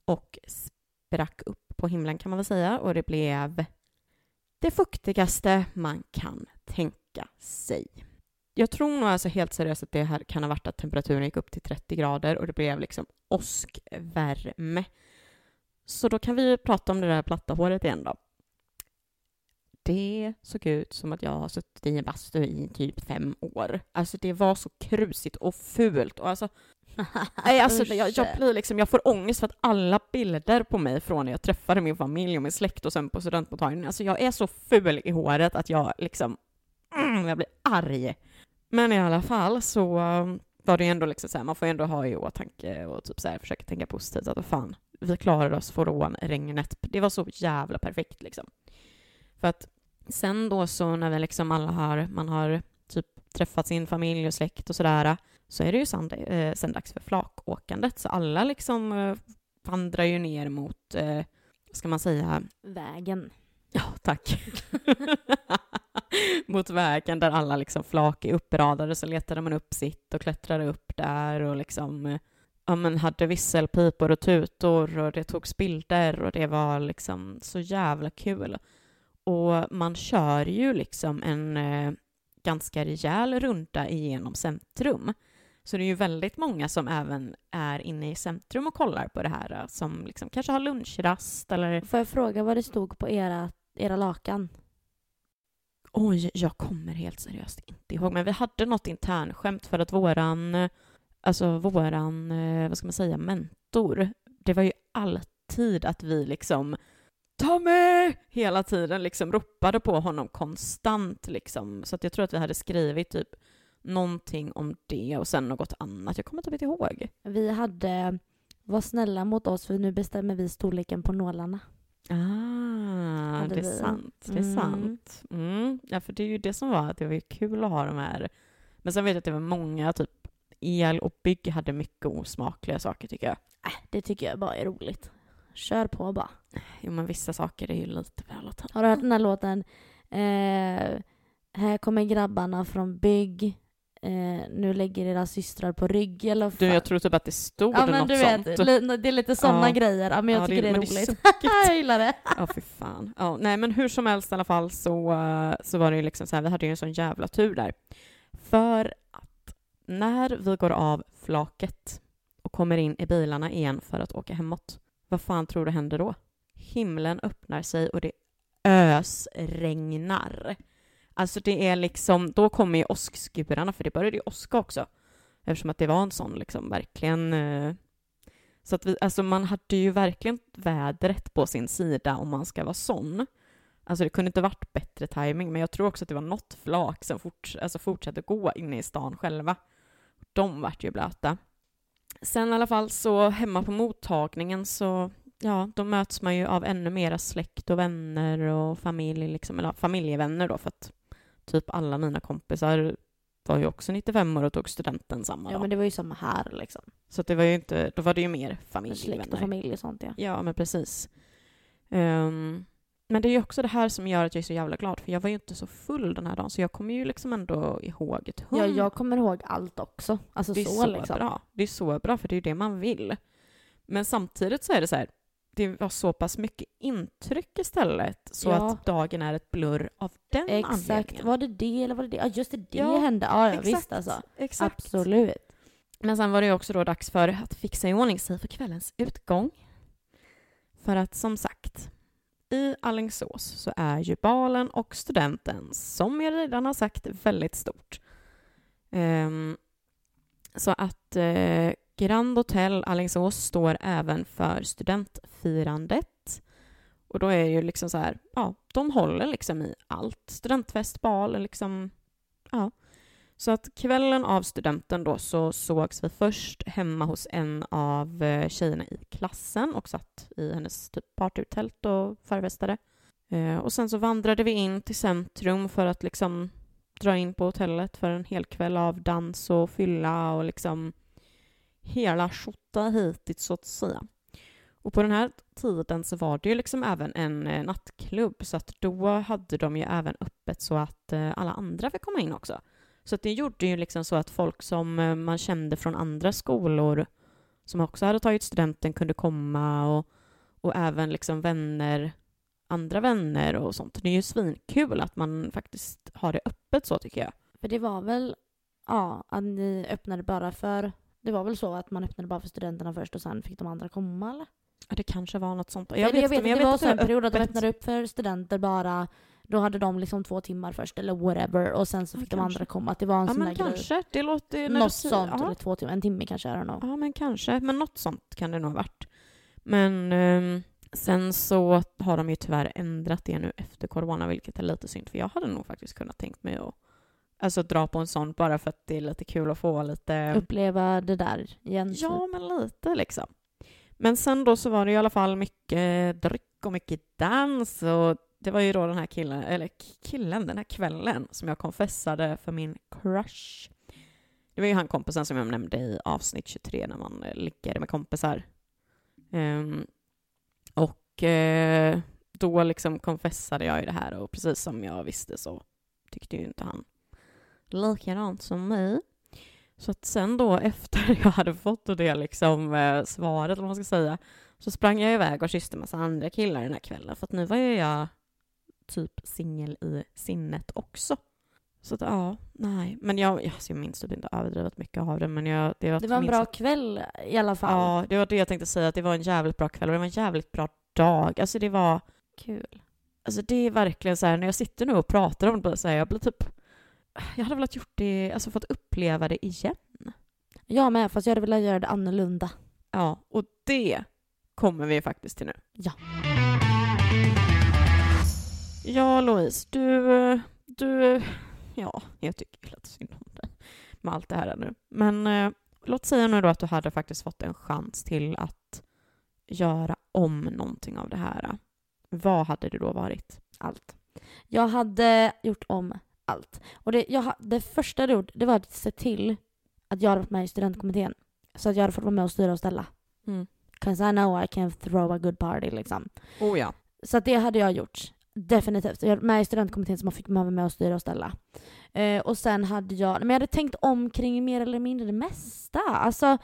och sprack upp på himlen kan man väl säga och det blev det fuktigaste man kan tänka sig. Jag tror nog alltså helt seriöst att det här kan ha varit att temperaturen gick upp till 30 grader och det blev liksom åskvärme. Så då kan vi prata om det där platta håret igen då. Det såg ut som att jag har suttit i en bastu i typ fem år. Alltså det var så krusigt och fult och alltså Nej, alltså jag, jag blir liksom, jag får ångest för att alla bilder på mig från när jag träffade min familj och min släkt och sen på studentmottagningen, alltså jag är så ful i håret att jag liksom, mm, jag blir arg. Men i alla fall så um, var det ju ändå liksom så här, man får ju ändå ha i åtanke och typ så här, försöka tänka positivt att fan, vi klarade oss från regnet. Det var så jävla perfekt liksom. För att sen då så när vi liksom alla har, man har typ träffat sin familj och släkt och sådär, så är det ju sen, eh, sen dags för flakåkandet. Så alla liksom eh, vandrar ju ner mot, eh, vad ska man säga, Vägen. ja tack, mot vägen där alla liksom flak är uppradade så letade man upp sitt och klättrade upp där och liksom eh, ja, men hade visselpipor och tutor och det togs bilder och det var liksom så jävla kul. Och man kör ju liksom en eh, ganska rejäl runda igenom centrum. Så det är ju väldigt många som även är inne i centrum och kollar på det här, eh, som liksom kanske har lunchrast eller... Får jag fråga vad det stod på era, era lakan? Oj, jag kommer helt seriöst inte ihåg, men vi hade något internskämt för att våran, alltså våran, eh, vad ska man säga, mentor, det var ju alltid att vi liksom Tommy! Hela tiden liksom ropade på honom konstant liksom. Så att jag tror att vi hade skrivit typ någonting om det och sen något annat. Jag kommer inte ihåg. Vi hade Var snälla mot oss för nu bestämmer vi storleken på nålarna. Ah, Hade det är vi. sant. Det är Mm. sant. Mm. Ja, för det är ju det som var att det var kul att ha de här. Men sen vet jag att det var många, typ el och bygg hade mycket osmakliga saker tycker jag. Äh, det tycker jag bara är roligt. Kör på bara. Jo, men vissa saker är ju lite väl att ta. Har du hört den här låten? Eh, här kommer grabbarna från bygg. Eh, nu lägger era systrar på rygg eller Du, jag tror typ att det stod Ja men något du vet, sånt. det är lite sådana Ja. grejer. Ja, men jag Ja, tycker det, är men roligt. sunkigt. jag gillar det. Ja, fy fan. Ja, nej, men hur som helst i alla fall så, eh, så var det ju liksom så här, vi hade ju en sån jävla tur där. För att när vi går av flaket och kommer in i bilarna igen för att åka hemåt, vad fan tror du händer då? Himlen öppnar sig och det ösregnar. Alltså det är liksom, då kommer ju åskskurarna, för det började ju åska också. Eftersom att det var en sån liksom verkligen eh, så att vi, alltså man hade ju verkligen vädret på sin sida om man ska vara sån. Alltså det kunde inte varit bättre timing, men jag tror också att det var något flak som fort, alltså fortsatte gå inne i stan själva. De vart ju blöta. Sen i alla fall så hemma på mottagningen så, ja, då möts man ju av ännu mera släkt och vänner och familj, liksom, eller familjevänner då, för att typ alla mina kompisar var ju också 95 år och tog studenten samma Ja dag. men det var ju samma här liksom. Så att det var ju inte, då var det ju mer familj, Släkt och vänner. familj och sånt ja. Ja, men precis. Ehm, men det är ju också det här som gör att jag är så jävla glad, för jag var ju inte så full den här dagen, så jag kommer ju liksom ändå ihåg ett hum. Ja, jag kommer ihåg allt också. Alltså det är så, så, liksom. bra. Det är så bra, för det är ju det man vill. Men samtidigt så är det så här, det var så pass mycket intryck istället, så Ja. att dagen är ett blurr av den Exakt. anledningen. Var det det eller var det det? Ja just det, det Ja, hände. Ja, Exakt, visst alltså. Exakt. Absolut. Men sen var det ju också då dags för att fixa i ordning sig för kvällens utgång. För att som sagt, i Alingsås så är ju balen och studenten, som jag redan har sagt, väldigt stort. Ehm, så att eh, Grand Hotel Alingsås står även för studentfirandet. Och då är ju liksom så här, ja, de håller liksom i allt. Studentfest, bal, liksom, ja. Så att kvällen av studenten då så sågs vi först hemma hos en av eh, tjejerna i klassen och satt i hennes typ partytält och förfestade. Eh, och sen så vandrade vi in till centrum för att liksom dra in på hotellet för en hel kväll av dans och fylla och liksom hela skjorta hitit så att säga. Och på den här tiden så var det ju liksom även en eh, nattklubb så att då hade de ju även öppet så att eh, alla andra fick komma in också. Så att det gjorde ju liksom så att folk som eh, man kände från andra skolor som också hade tagit studenten kunde komma och, och även liksom vänner, andra vänner och sånt. Det är ju svinkul att man faktiskt har det öppet så tycker jag. För det var väl, ja, att ni öppnade bara för, det var väl så att man öppnade bara för studenterna först och sen fick de andra komma eller? Ja, det kanske var något sånt. Jag, jag vet, jag vet men att det var så en period att de öppnade upp för studenter bara, då hade de liksom två timmar först eller whatever och sen så Ja, fick de kanske. andra komma. Att det var en Ja, sån där men grej. kanske. Det låter... Något sånt, Ja. eller två timmar, en timme kanske, I. Ja, men kanske. Men något sånt kan det nog ha varit. Men ehm, sen så har de ju tyvärr ändrat det nu efter corona, vilket är lite synd, för jag hade nog faktiskt kunnat tänkt mig att alltså, dra på en sån bara för att det är lite kul att få lite... Uppleva det där igen. typ. Ja, men lite liksom. Men sen då så var det i alla fall mycket dryck och mycket dans och det var ju då den här killen, eller killen, den här kvällen som jag konfessade för min crush. Det var ju han kompisen som jag nämnde i avsnitt 23 när man ligger med kompisar. Ehm, och eh, då liksom konfessade jag ju det här och precis som jag visste så tyckte ju inte han likadant som mig. Så att sen då efter jag hade fått det liksom eh, svaret, eller vad man ska säga, så sprang jag iväg och kysste massa andra killar den här kvällen. För att nu var ju jag typ singel i sinnet också. Så att ja, nej. Men jag, alltså jag minns typ inte överdrivet mycket av det, men jag... Det var, Det var en bra att- kväll i alla fall. Ja, det var det jag tänkte säga, att det var en jävligt bra kväll och det var en jävligt bra dag. Alltså det var... Kul. Alltså det är verkligen så här, när jag sitter nu och pratar om det så här, jag blir typ... Jag hade velat gjort det, alltså fått uppleva det igen. Jag med, fast jag hade velat göra det annorlunda. Ja, och det kommer vi faktiskt till nu. Ja. Ja, Louise, du... du ja, jag tycker ju lite synd om dig med allt det här nu. Men eh, låt säga nu då att du hade faktiskt fått en chans till att göra om någonting av det här. Vad hade det då varit? Allt. Jag hade gjort om allt. Och det, jag, det första jag gjort, det var att se till att jag hade varit med i studentkommittén. Så att jag hade fått vara med och styra och ställa. Mm. Cause I know I can throw a good party liksom. Oh ja. Så det hade jag gjort. Definitivt. Jag var med i studentkommittén som fick vara med och styra och ställa. Eh, och sen hade jag, men jag hade tänkt om kring mer eller mindre det mesta. Alltså,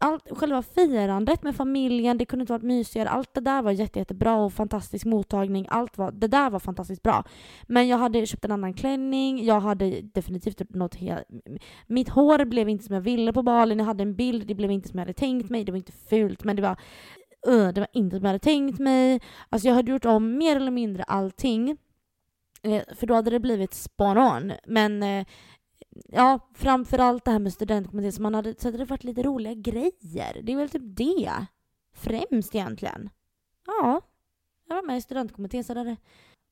allt, själva firandet med familjen, det kunde inte varit mysigare. Allt det där var jätte, jättebra och fantastisk mottagning. Allt var, det där var fantastiskt bra. Men jag hade köpt en annan klänning, jag hade definitivt något helt... Mitt hår blev inte som jag ville på balen, jag hade en bild, det blev inte som jag hade tänkt mig. Det var inte fult, men det var... Uh, det var inte som jag hade tänkt mig. Alltså jag hade gjort om mer eller mindre allting. Eh, för då hade det blivit spot on. Men eh, ja, framförallt det här med studentkommittén så, man hade, så hade det varit lite roliga grejer. Det är väl typ det. Främst egentligen. Ja, jag var med i studentkommittén så hade det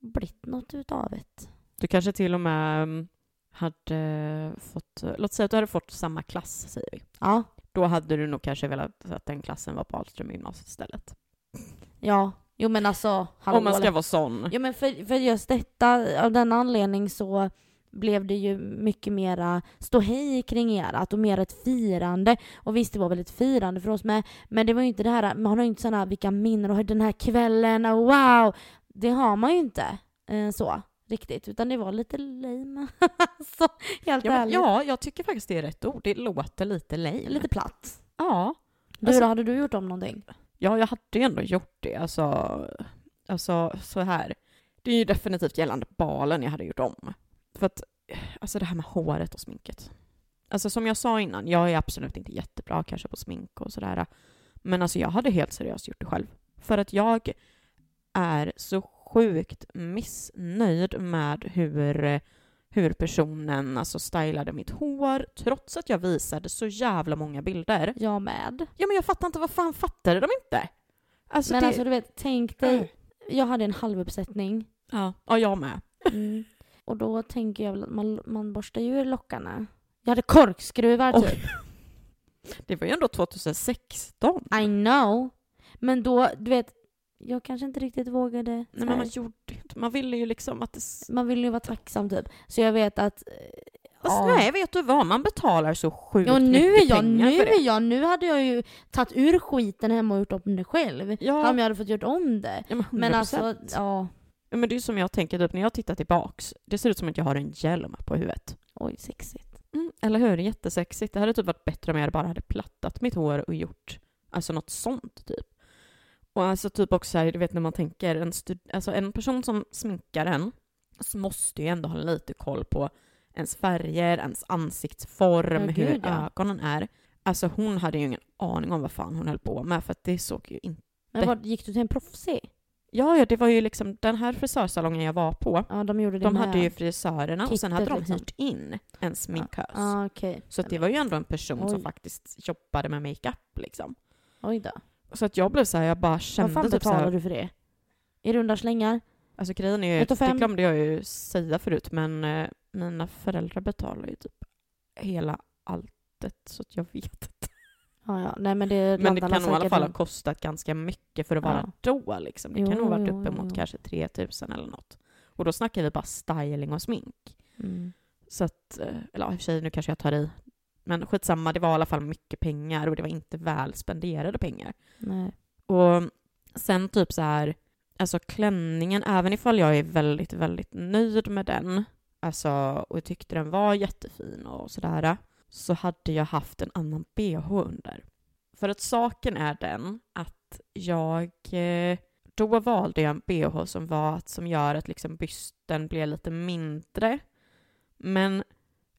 blivit något utav det. Du kanske till och med mm, hade fått... Låt säga att du hade fått samma klass, säger vi. Ja, Då hade du nog kanske velat att den klassen var på Ahlström gymnasiet istället. ja. Jo men alltså, hallå, Om man ska vara sån. Ja men för, för just detta, av den anledning så blev det ju mycket mera ståhej kring erat och mer ett firande. Och visst, det var väl ett firande för oss med, men det var ju inte det här, man har ju inte sådana vilka minnen och den här kvällen, och wow! Det har man ju inte eh, så riktigt, utan det var lite lame. så, helt Ja, ärligt. ja, jag tycker faktiskt det är rätt ord. Det låter lite lame. Lite platt. Ja. Du Alltså- då, hade du gjort om någonting? Ja, jag hade ju ändå gjort det. Alltså, alltså så här. Det är ju definitivt gällande balen jag hade gjort om. För att, alltså det här med håret och sminket. Alltså som jag sa innan, jag är absolut inte jättebra kanske på smink och sådär. Men alltså jag hade helt seriöst gjort det själv. För att jag är så sjukt missnöjd med hur, hur personen alltså stylade mitt hår, trots att jag visade så jävla många bilder. Jag med. Ja men jag fattar inte, vad fan fattade de inte? Alltså Men det... alltså du vet, tänk dig, jag hade en halvuppsättning. Ja, ja, jag med. Mm. Och då tänker jag väl att man, man borstar ju lockarna. Jag hade korkskruvar Oj. typ. Det var ju ändå 2016. I know. Men då, du vet, jag kanske inte riktigt vågade. Nej, men man gjorde inte, man ville ju liksom att det... man vill ju vara tacksam typ. Så jag vet att... eh, ja. nej, vet du vad? Man betalar så sjukt Ja, nu mycket är jag, pengar nu för det. är jag, nu hade jag ju tagit ur skiten hemma och gjort om det själv. Ja, Om jag hade fått gjort om det. ja, men, 100%. Men alltså, ja. Men det är som jag tänker typ när jag tittar tillbaks. Det ser ut som att jag har en hjälm på huvudet. Oj, sexigt. Mm, eller hur? Jättesexigt. Det hade typ varit bättre om jag bara hade plattat mitt hår och gjort alltså något sånt typ. Och alltså typ också här, du vet när man tänker en, alltså en person som sminkar en så måste ju ändå ha lite koll på ens färger, ens ansiktsform, Ja, hur ja. ögonen är. Alltså hon hade ju ingen aning om vad fan hon höll på med för att det såg ju inte... Men vad, gick du till en proffsig? Ja, ja, det var ju liksom den här frisörsalongen jag var på. Ja, de gjorde det De med. hade ju frisörerna och sen hade de liksom. hyrt in en sminkös. Ja, okej. Så att det var ju ändå en person som Oj. faktiskt jobbade med makeup liksom. Oj då. Så att jag blev så här, jag bara Vad kände fan typ så betalar här, du för det? I runda slängar? Alltså grejen är ju, det glömde jag ju säga förut, men eh, mina föräldrar betalar ju typ hela alltet så att jag vet. Ja, ja. Nej, men det Men det kan nog i alla fall ha kostat ganska mycket för att vara då liksom. Det kan Jo, nog ha varit uppemot jo. kanske 3000 eller något. Och då snackar vi bara styling och smink. Mm. Så att, eh, eller ja, i och för sig nu kanske jag tar i. Men skitsamma, det var i alla fall mycket pengar och det var inte väl spenderade pengar. Nej. Och sen typ så här, alltså klänningen, även ifall jag är väldigt, väldigt nöjd med den, alltså och tyckte den var jättefin och sådär, så hade jag haft en annan bh under. För att saken är den att jag, eh, då valde jag en bh som var, som gör att liksom bysten blir lite mindre. Men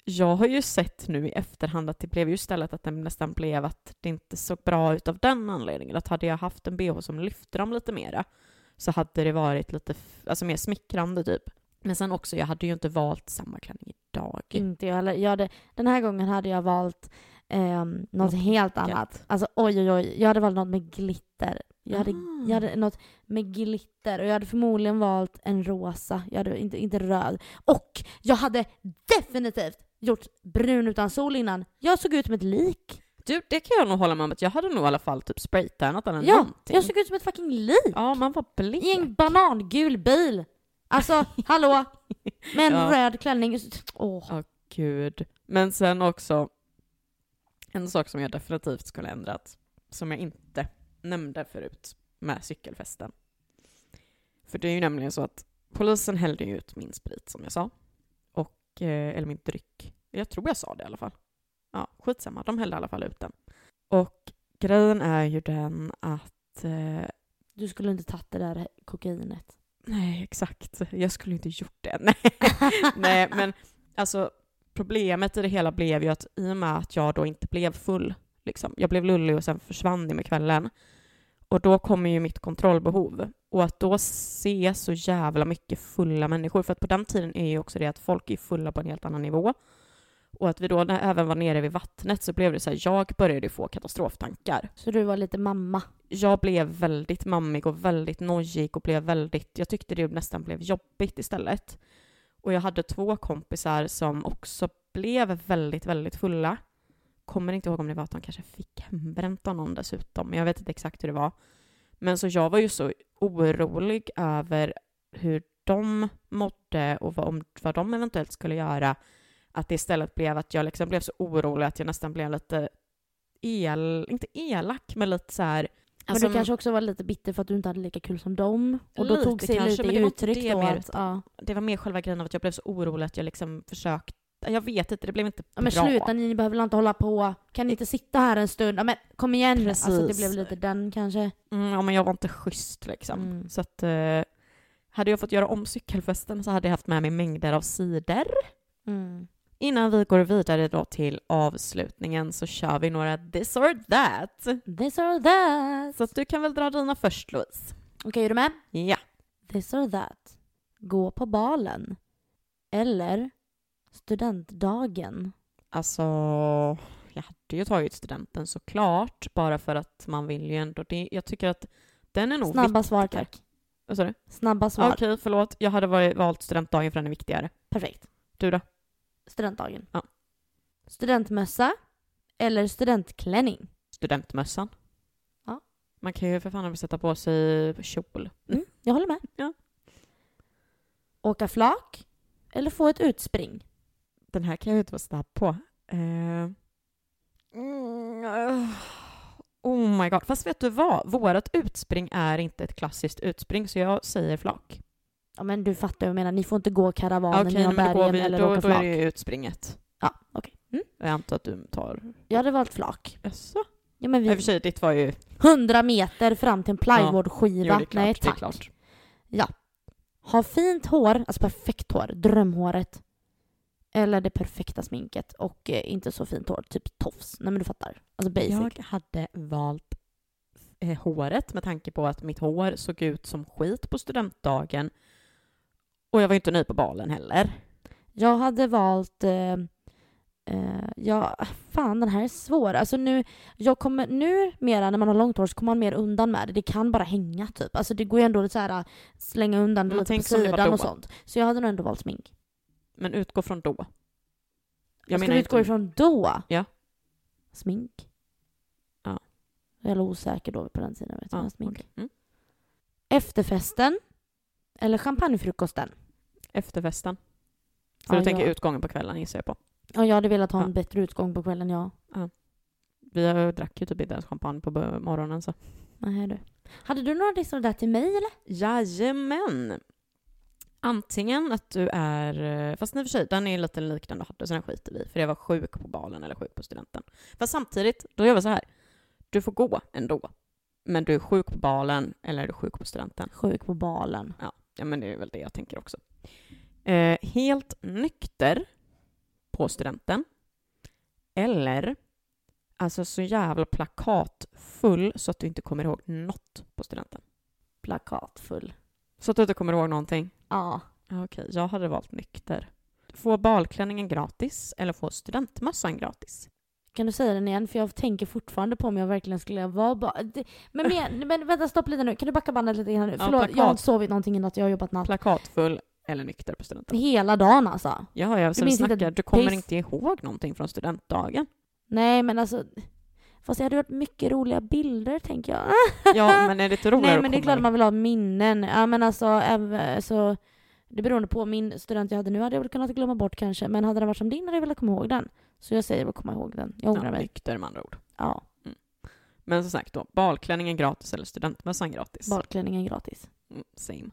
jag har ju sett nu i efterhand att det blev ju istället att den nästan blev att det inte såg bra ut av den anledningen. Att hade jag haft en bh som lyfte dem lite mera så hade det varit lite alltså mer smickrande typ. Men sen också, jag hade ju inte valt samma klänning idag. Inte jag heller. Jag hade, den här gången hade jag valt ehm, något Något helt vackert. annat. Alltså oj oj oj. Jag hade valt något med glitter. Jag hade, Ah. jag hade något med glitter och jag hade förmodligen valt en rosa. Jag hade inte, inte röd. Och jag hade definitivt gjort brun utan sol innan. Jag såg ut som ett lik. Du, det kan jag nog hålla med om att jag hade nog i alla fall typ spraytannat eller Ja, någonting. jag såg ut som ett fucking lik. Ja, man var blek. I en banangul bil. Alltså, hallå? Med en Ja. röd klänning. Åh. Ja, gud. Men sen också, en sak som jag definitivt skulle ändrat, som jag inte nämnde förut med cykelfesten. För det är ju nämligen så att polisen hällde ju ut min sprit som jag sa. Och, eh, eller min dryck. Jag tror jag sa det i alla fall. Ja, skitsamma. De hällde i alla fall ut den. Och grejen är ju den att eh, Du skulle inte tagit det där kokainet. Nej, exakt. Jag skulle inte gjort det. Nej, Nej men alltså problemet i det hela blev ju att i och med att jag då inte blev full, liksom, jag blev lullig och sen försvann det med kvällen. Och då kommer ju mitt kontrollbehov. Och att då se så jävla mycket fulla människor, för att på den tiden är ju också det att folk är fulla på en helt annan nivå. Och att vi då när även var nere vid vattnet så blev det så här, jag började få katastroftankar Så du var lite mamma. jag blev väldigt mammig och väldigt nojig och blev väldigt, jag tyckte det nästan blev jobbigt istället. Och jag hade två kompisar som också blev väldigt, väldigt fulla. Kommer inte ihåg om det var att de kanske fick hembränt av någon dessutom, men jag vet inte exakt hur det var. Men så jag var ju så orolig över hur de mådde och vad, om, vad de eventuellt skulle göra, att det istället blev att jag liksom blev så orolig att jag nästan blev lite el, inte elak, men lite så här... Men alltså, du kanske också var lite bitter för att du inte hade lika kul som dem. Och då Lite tog sig kanske, lite men i det var inte uttryck det då mer, att, ja. Det var mer själva grejen av att jag blev så orolig att jag liksom försökte... Jag vet inte, det blev inte ja men bra. sluta ni behöver väl inte hålla på. Kan ni inte sitta här en stund? Ja men kom igen. Alltså det Precis. blev lite den kanske. Mm, ja, men jag var inte schysst liksom. Mm. Så att... Eh, hade jag fått göra om cykelfesten så hade jag haft med mig mängder av cider. Mm. Innan vi går vidare då till avslutningen så kör vi några this or that. This or that. Så att du kan väl dra dina först Louise. Okej, är du med? Ja. This or that. Gå på balen. Eller studentdagen. Alltså, jag hade ju tagit studenten såklart, bara för att man vill ju ändå det. Jag tycker att den är nog Snabba svar tack. Vad sa du? Snabba svar. Okej, förlåt. Jag hade varit, valt studentdagen för den är viktigare. Perfekt. Du då? Studentdagen. Ja. Studentmössa eller studentklänning. Studentmössan. Ja. Man kan ju för fan sätta på sig kjol. Mm, jag håller med. Ja. Åka flak eller få ett utspring. Den här kan jag ju inte vara snabb på. Mm, eh, oh my god. Fast vet du vad? Vårat utspring är inte ett klassiskt utspring, så jag säger flak. Ja men du fattar vad jag menar, ni får inte gå karavanen Okej, genom då, bergen vi, eller då, åka då flak. är det ju utspringet. Ja, okej. Mm. Jag antar att du tar... Jag hade valt flak. Jaså? Ja men I och för vi... sig, ditt var ju... 100 meter fram till en Jo, plywoodskiva. det är klart. Nej tack. Ja. Ha fint hår, alltså perfekt hår, drömhåret. Eller det perfekta sminket och eh, inte så fint hår, typ tofs. Nej men du fattar. Alltså basic. Jag hade valt eh, håret med tanke på att mitt hår såg ut som skit på studentdagen. Och jag var inte nöjd på balen heller. Jag hade valt... Eh, eh, ja, fan den här är svår. Alltså nu, jag kommer, nu mera när man har långt hår så kommer man mer undan med det. Det kan bara hänga typ. Alltså det går ju ändå att så här, slänga undan det lite på var sidan och sånt. Så jag hade nog ändå valt smink. Men utgå från då. Jag ska menar vi utgå inte- ifrån då? Ja. Smink? Ja. Jag är osäker då på den tiden. Vet jag, Ja, smink. okej. mm. Efterfesten? Eller champagnefrukosten? Efterfesten. För Ja, du tänker jag- utgången på kvällen gissar jag på. Ja, jag hade velat ha en Ja. bättre utgång på kvällen, ja. Vi har- drack ju typ inte ens champagne på morgonen så. Nej, du. Hade du några listor där till mig eller? Jajamän! Antingen att du är, eh, fast i och för sig, den är lite lik den du hade, så den skiter vi för jag var sjuk på balen eller sjuk på studenten. Fast samtidigt, då gör vi så här. Du får gå ändå, men du är sjuk på balen eller är du sjuk på studenten. Sjuk på balen. Ja, men det är väl det jag tänker också. Eh, helt nykter på studenten. Eller, alltså så jävla plakatfull så att du inte kommer ihåg något på studenten. Plakatfull. Så att du inte kommer ihåg någonting. Ja. Ja, Okej, jag hade valt nykter. Få balklänningen gratis eller få studentmössan gratis. Kan du säga den igen? För jag tänker fortfarande på om jag verkligen skulle vara bara... Men, men, men vänta, stopp lite nu. Kan du backa bandet lite grann nu? Ja, Förlåt, plakat. jag har inte sovit någonting i natt. Jag har jobbat natt. Plakatfull eller nykter på studenten. Hela dagen alltså. Ja, jag Du minns inte snackar. ett Du kommer piss. inte ihåg någonting från studentdagen. Nej, men alltså... Fast det hade varit mycket roliga bilder, tänker jag. Ja, men är det inte roligare Nej, att men det är klart man vill ha minnen. Ja, men alltså... äv- Så, det beror på. Min student jag hade nu hade jag väl kunnat glömma bort kanske. Men hade den varit som din hade jag velat komma ihåg den. Så jag säger väl komma ihåg den. Jag ångrar ja, mig. nykter med andra ord. Ja, Men som sagt då, balklänningen gratis eller studentmössan gratis. balklänningen gratis. Mm, same.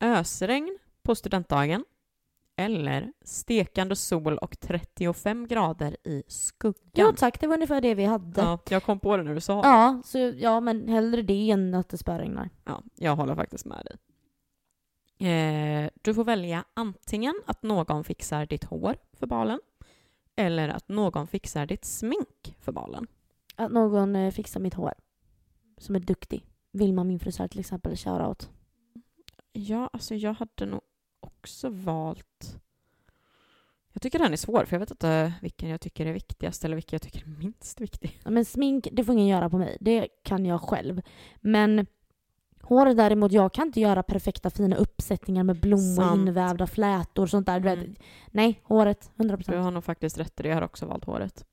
Ösregn på studentdagen eller stekande sol och 35 grader i skuggan. Jo tack, det var ungefär det vi hade. Ja, Ja, jag kom på det när du sa det. ja så, ja men hellre det än att det spöregnar. Ja, jag håller faktiskt med dig. Eh, du får välja antingen att någon fixar ditt hår för balen eller att någon fixar ditt smink för balen. Att någon eh, fixar mitt hår. Som är duktig. Vilma, min frisör till exempel, shoutout. Ja, alltså jag hade nog också valt... Jag tycker den är svår, för jag vet inte vilken jag tycker är viktigast eller vilken jag tycker är minst viktig. Ja, men smink, det får ingen göra på mig. Det kan jag själv. Men hår däremot, jag kan inte göra perfekta fina uppsättningar med blommor, Sant. invävda flätor och sånt där. Mm. Nej, håret. 100 Du procent. har nog faktiskt rätt i det, jag har också valt håret.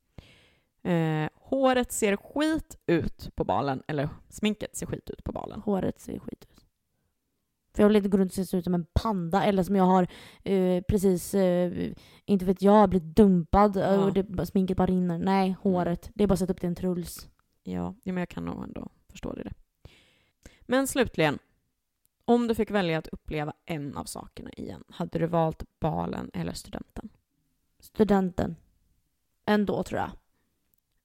Eh, håret ser skit ut på balen, eller sminket ser skit ut på balen. Håret ser skit ut. För jag vill inte gå runt och se ut som en panda eller som jag har eh, precis, eh, inte vet jag, blivit dumpad Ja. och det, sminket bara rinner. Nej, håret. Det är bara att sätta upp det i en truls. Ja, ja, men jag kan nog ändå förstå det. Men slutligen, om du fick välja att uppleva en av sakerna igen, hade du valt balen eller studenten? Studenten. Ändå tror jag.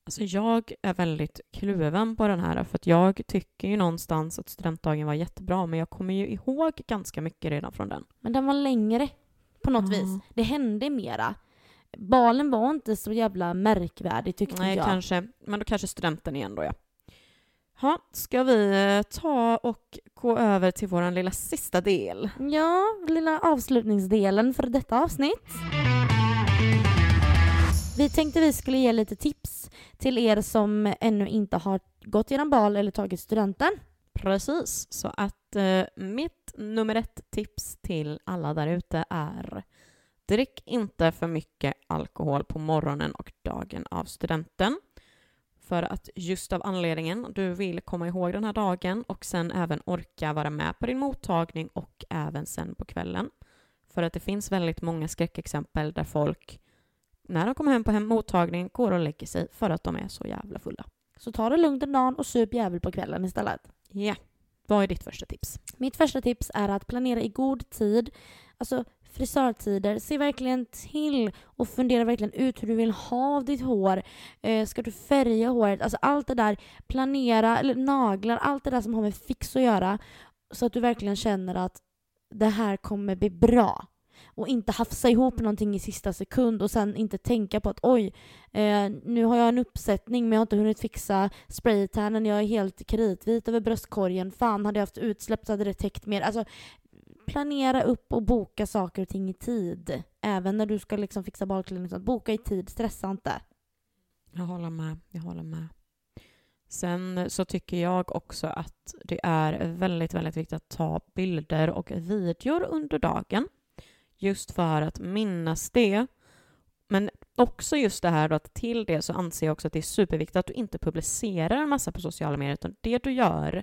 Alltså jag är väldigt kluven på den här för att jag tycker ju någonstans att studentdagen var jättebra men jag kommer ju ihåg ganska mycket redan från den. Men den var längre på något Ja. vis. Det hände mera. Balen var inte så jävla märkvärdig tyckte Nej, jag. kanske, men då kanske studenten igen då ja. Ha, ska vi eh, ta och gå över till vår lilla sista del? Ja, lilla avslutningsdelen för detta avsnitt. Vi tänkte vi skulle ge lite tips till er som ännu inte har gått genom bal eller tagit studenten. Precis, så att eh, mitt nummer ett tips till alla där ute är drick inte för mycket alkohol på morgonen och dagen av studenten. För att just av anledningen du vill komma ihåg den här dagen och sen även orka vara med på din mottagning och även sen på kvällen. För att det finns väldigt många skräckexempel där folk när de kommer hem på hem mottagning går och lägger sig för att de är så jävla fulla. Så ta det lugnt en dag och sup jävel på kvällen istället. Ja, vad är ditt första tips? Mitt första tips är att planera i god tid. Alltså frisörtider, se verkligen till och fundera verkligen ut hur du vill ha ditt hår. Eh, ska du färga håret? Alltså allt det där. Planera, eller naglar, allt det där som har med fix att göra. Så att du verkligen känner att det här kommer bli bra. Och inte hafsa ihop någonting i sista sekund och sen inte tänka på att oj, eh, nu har jag en uppsättning men jag har inte hunnit fixa spraytannen, jag är helt kritvit över bröstkorgen. Fan, hade jag haft utsläpp så hade det täckt mer. Alltså, planera upp och boka saker och ting i tid. Även när du ska liksom fixa badklänning. så Boka i tid, stressa inte. Jag håller med. Jag håller med. Sen så tycker jag också att det är väldigt, väldigt viktigt att ta bilder och videor under dagen. Just för att minnas det. Men också just det här då att till det så anser jag också att det är superviktigt att du inte publicerar en massa på sociala medier utan det du gör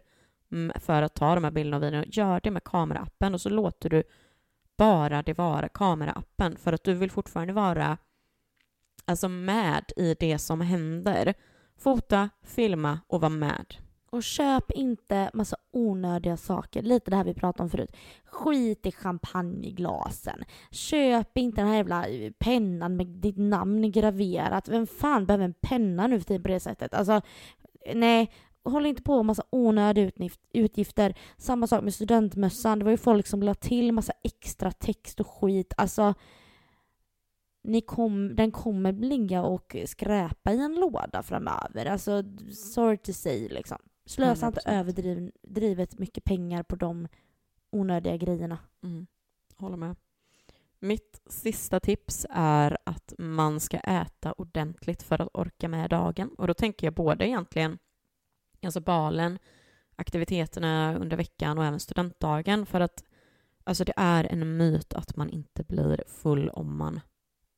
Mm, för att ta de här bilderna och videorna, gör det med kameraappen och så låter du bara det vara kameraappen för att du vill fortfarande vara alltså med i det som händer. Fota, filma och vara med. Och köp inte massa onödiga saker. Lite det här vi pratade om förut. Skit i champagneglasen. Köp inte den här jävla eh, pennan med ditt namn graverat. Vem fan behöver en penna nu för tiden på det sättet? Alltså, nej. Håll inte på med massa onödiga utgift- utgifter. Samma sak med studentmössan. Det var ju folk som la till massa extra text och skit. Alltså, ni kom, den kommer ligga och skräpa i en låda framöver. Alltså, sorry to say liksom. Slösa inte 100%. överdrivet mycket pengar på de onödiga grejerna. Mm. Håller med. Mitt sista tips är att man ska äta ordentligt för att orka med dagen. Och då tänker jag både egentligen alltså balen, aktiviteterna under veckan och även studentdagen. För att alltså det är en myt att man inte blir full om man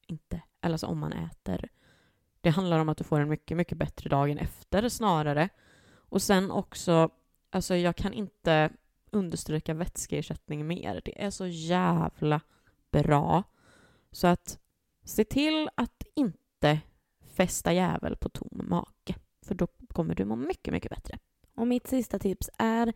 inte, eller alltså om man äter. Det handlar om att du får en mycket, mycket bättre dagen efter snarare. Och sen också, alltså jag kan inte understryka vätskeersättning mer. Det är så jävla bra. Så att se till att inte fästa jävel på tom mage. För då kommer du må mycket, mycket bättre. Och mitt sista tips är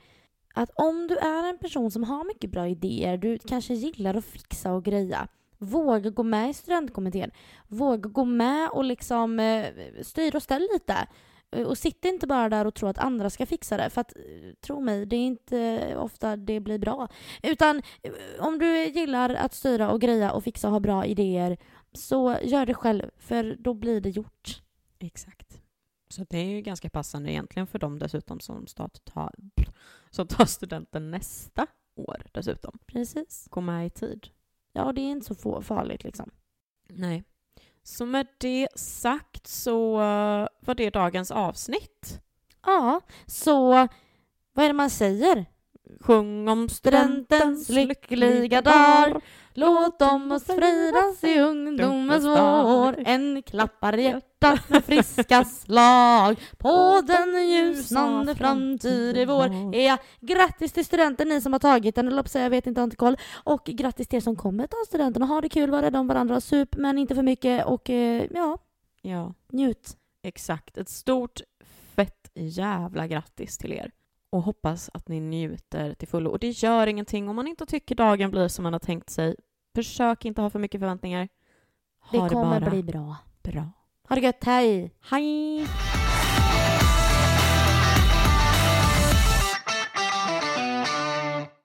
att om du är en person som har mycket bra idéer, du kanske gillar att fixa och greja, våga gå med i studentkommittén. Våga gå med och liksom eh, styra och ställ lite. Eh, Och sitt inte bara där och tro att andra ska fixa det. För att, eh, tro mig, det är inte ofta det blir bra. Utan om du gillar att styra och greja och fixa och ha bra idéer, så gör det själv. För då blir det gjort. Exakt. Så det är ju ganska passande egentligen för dem dessutom som, stat tar, som tar studenten nästa år dessutom. Precis. Gå med i tid. Ja, det är inte så farligt liksom. Nej. Så med det sagt så eh, var det dagens avsnitt. Ja, så vad är det man säger? Sjung om studentens lyckliga dag. Låt dem oss fridas i ungdomens vår. En klappar hjärtat med friska slag på den ljusnande framtid i vår. Ja, grattis till studenten ni som har tagit den, eller jag vet inte, har inte koll. Och grattis till er som kommer ta studenten och ha det kul, var rädda om varandra, sup men inte för mycket och eh, ja, Ja, njut. exakt. Ett stort fett jävla grattis till er. Och hoppas att ni njuter till fullo. Och det gör ingenting om man inte tycker dagen blir som man har tänkt sig. Försök inte ha för mycket förväntningar. Ha Det kommer bara bli bra. bra. Ha det gött, hej! Hej!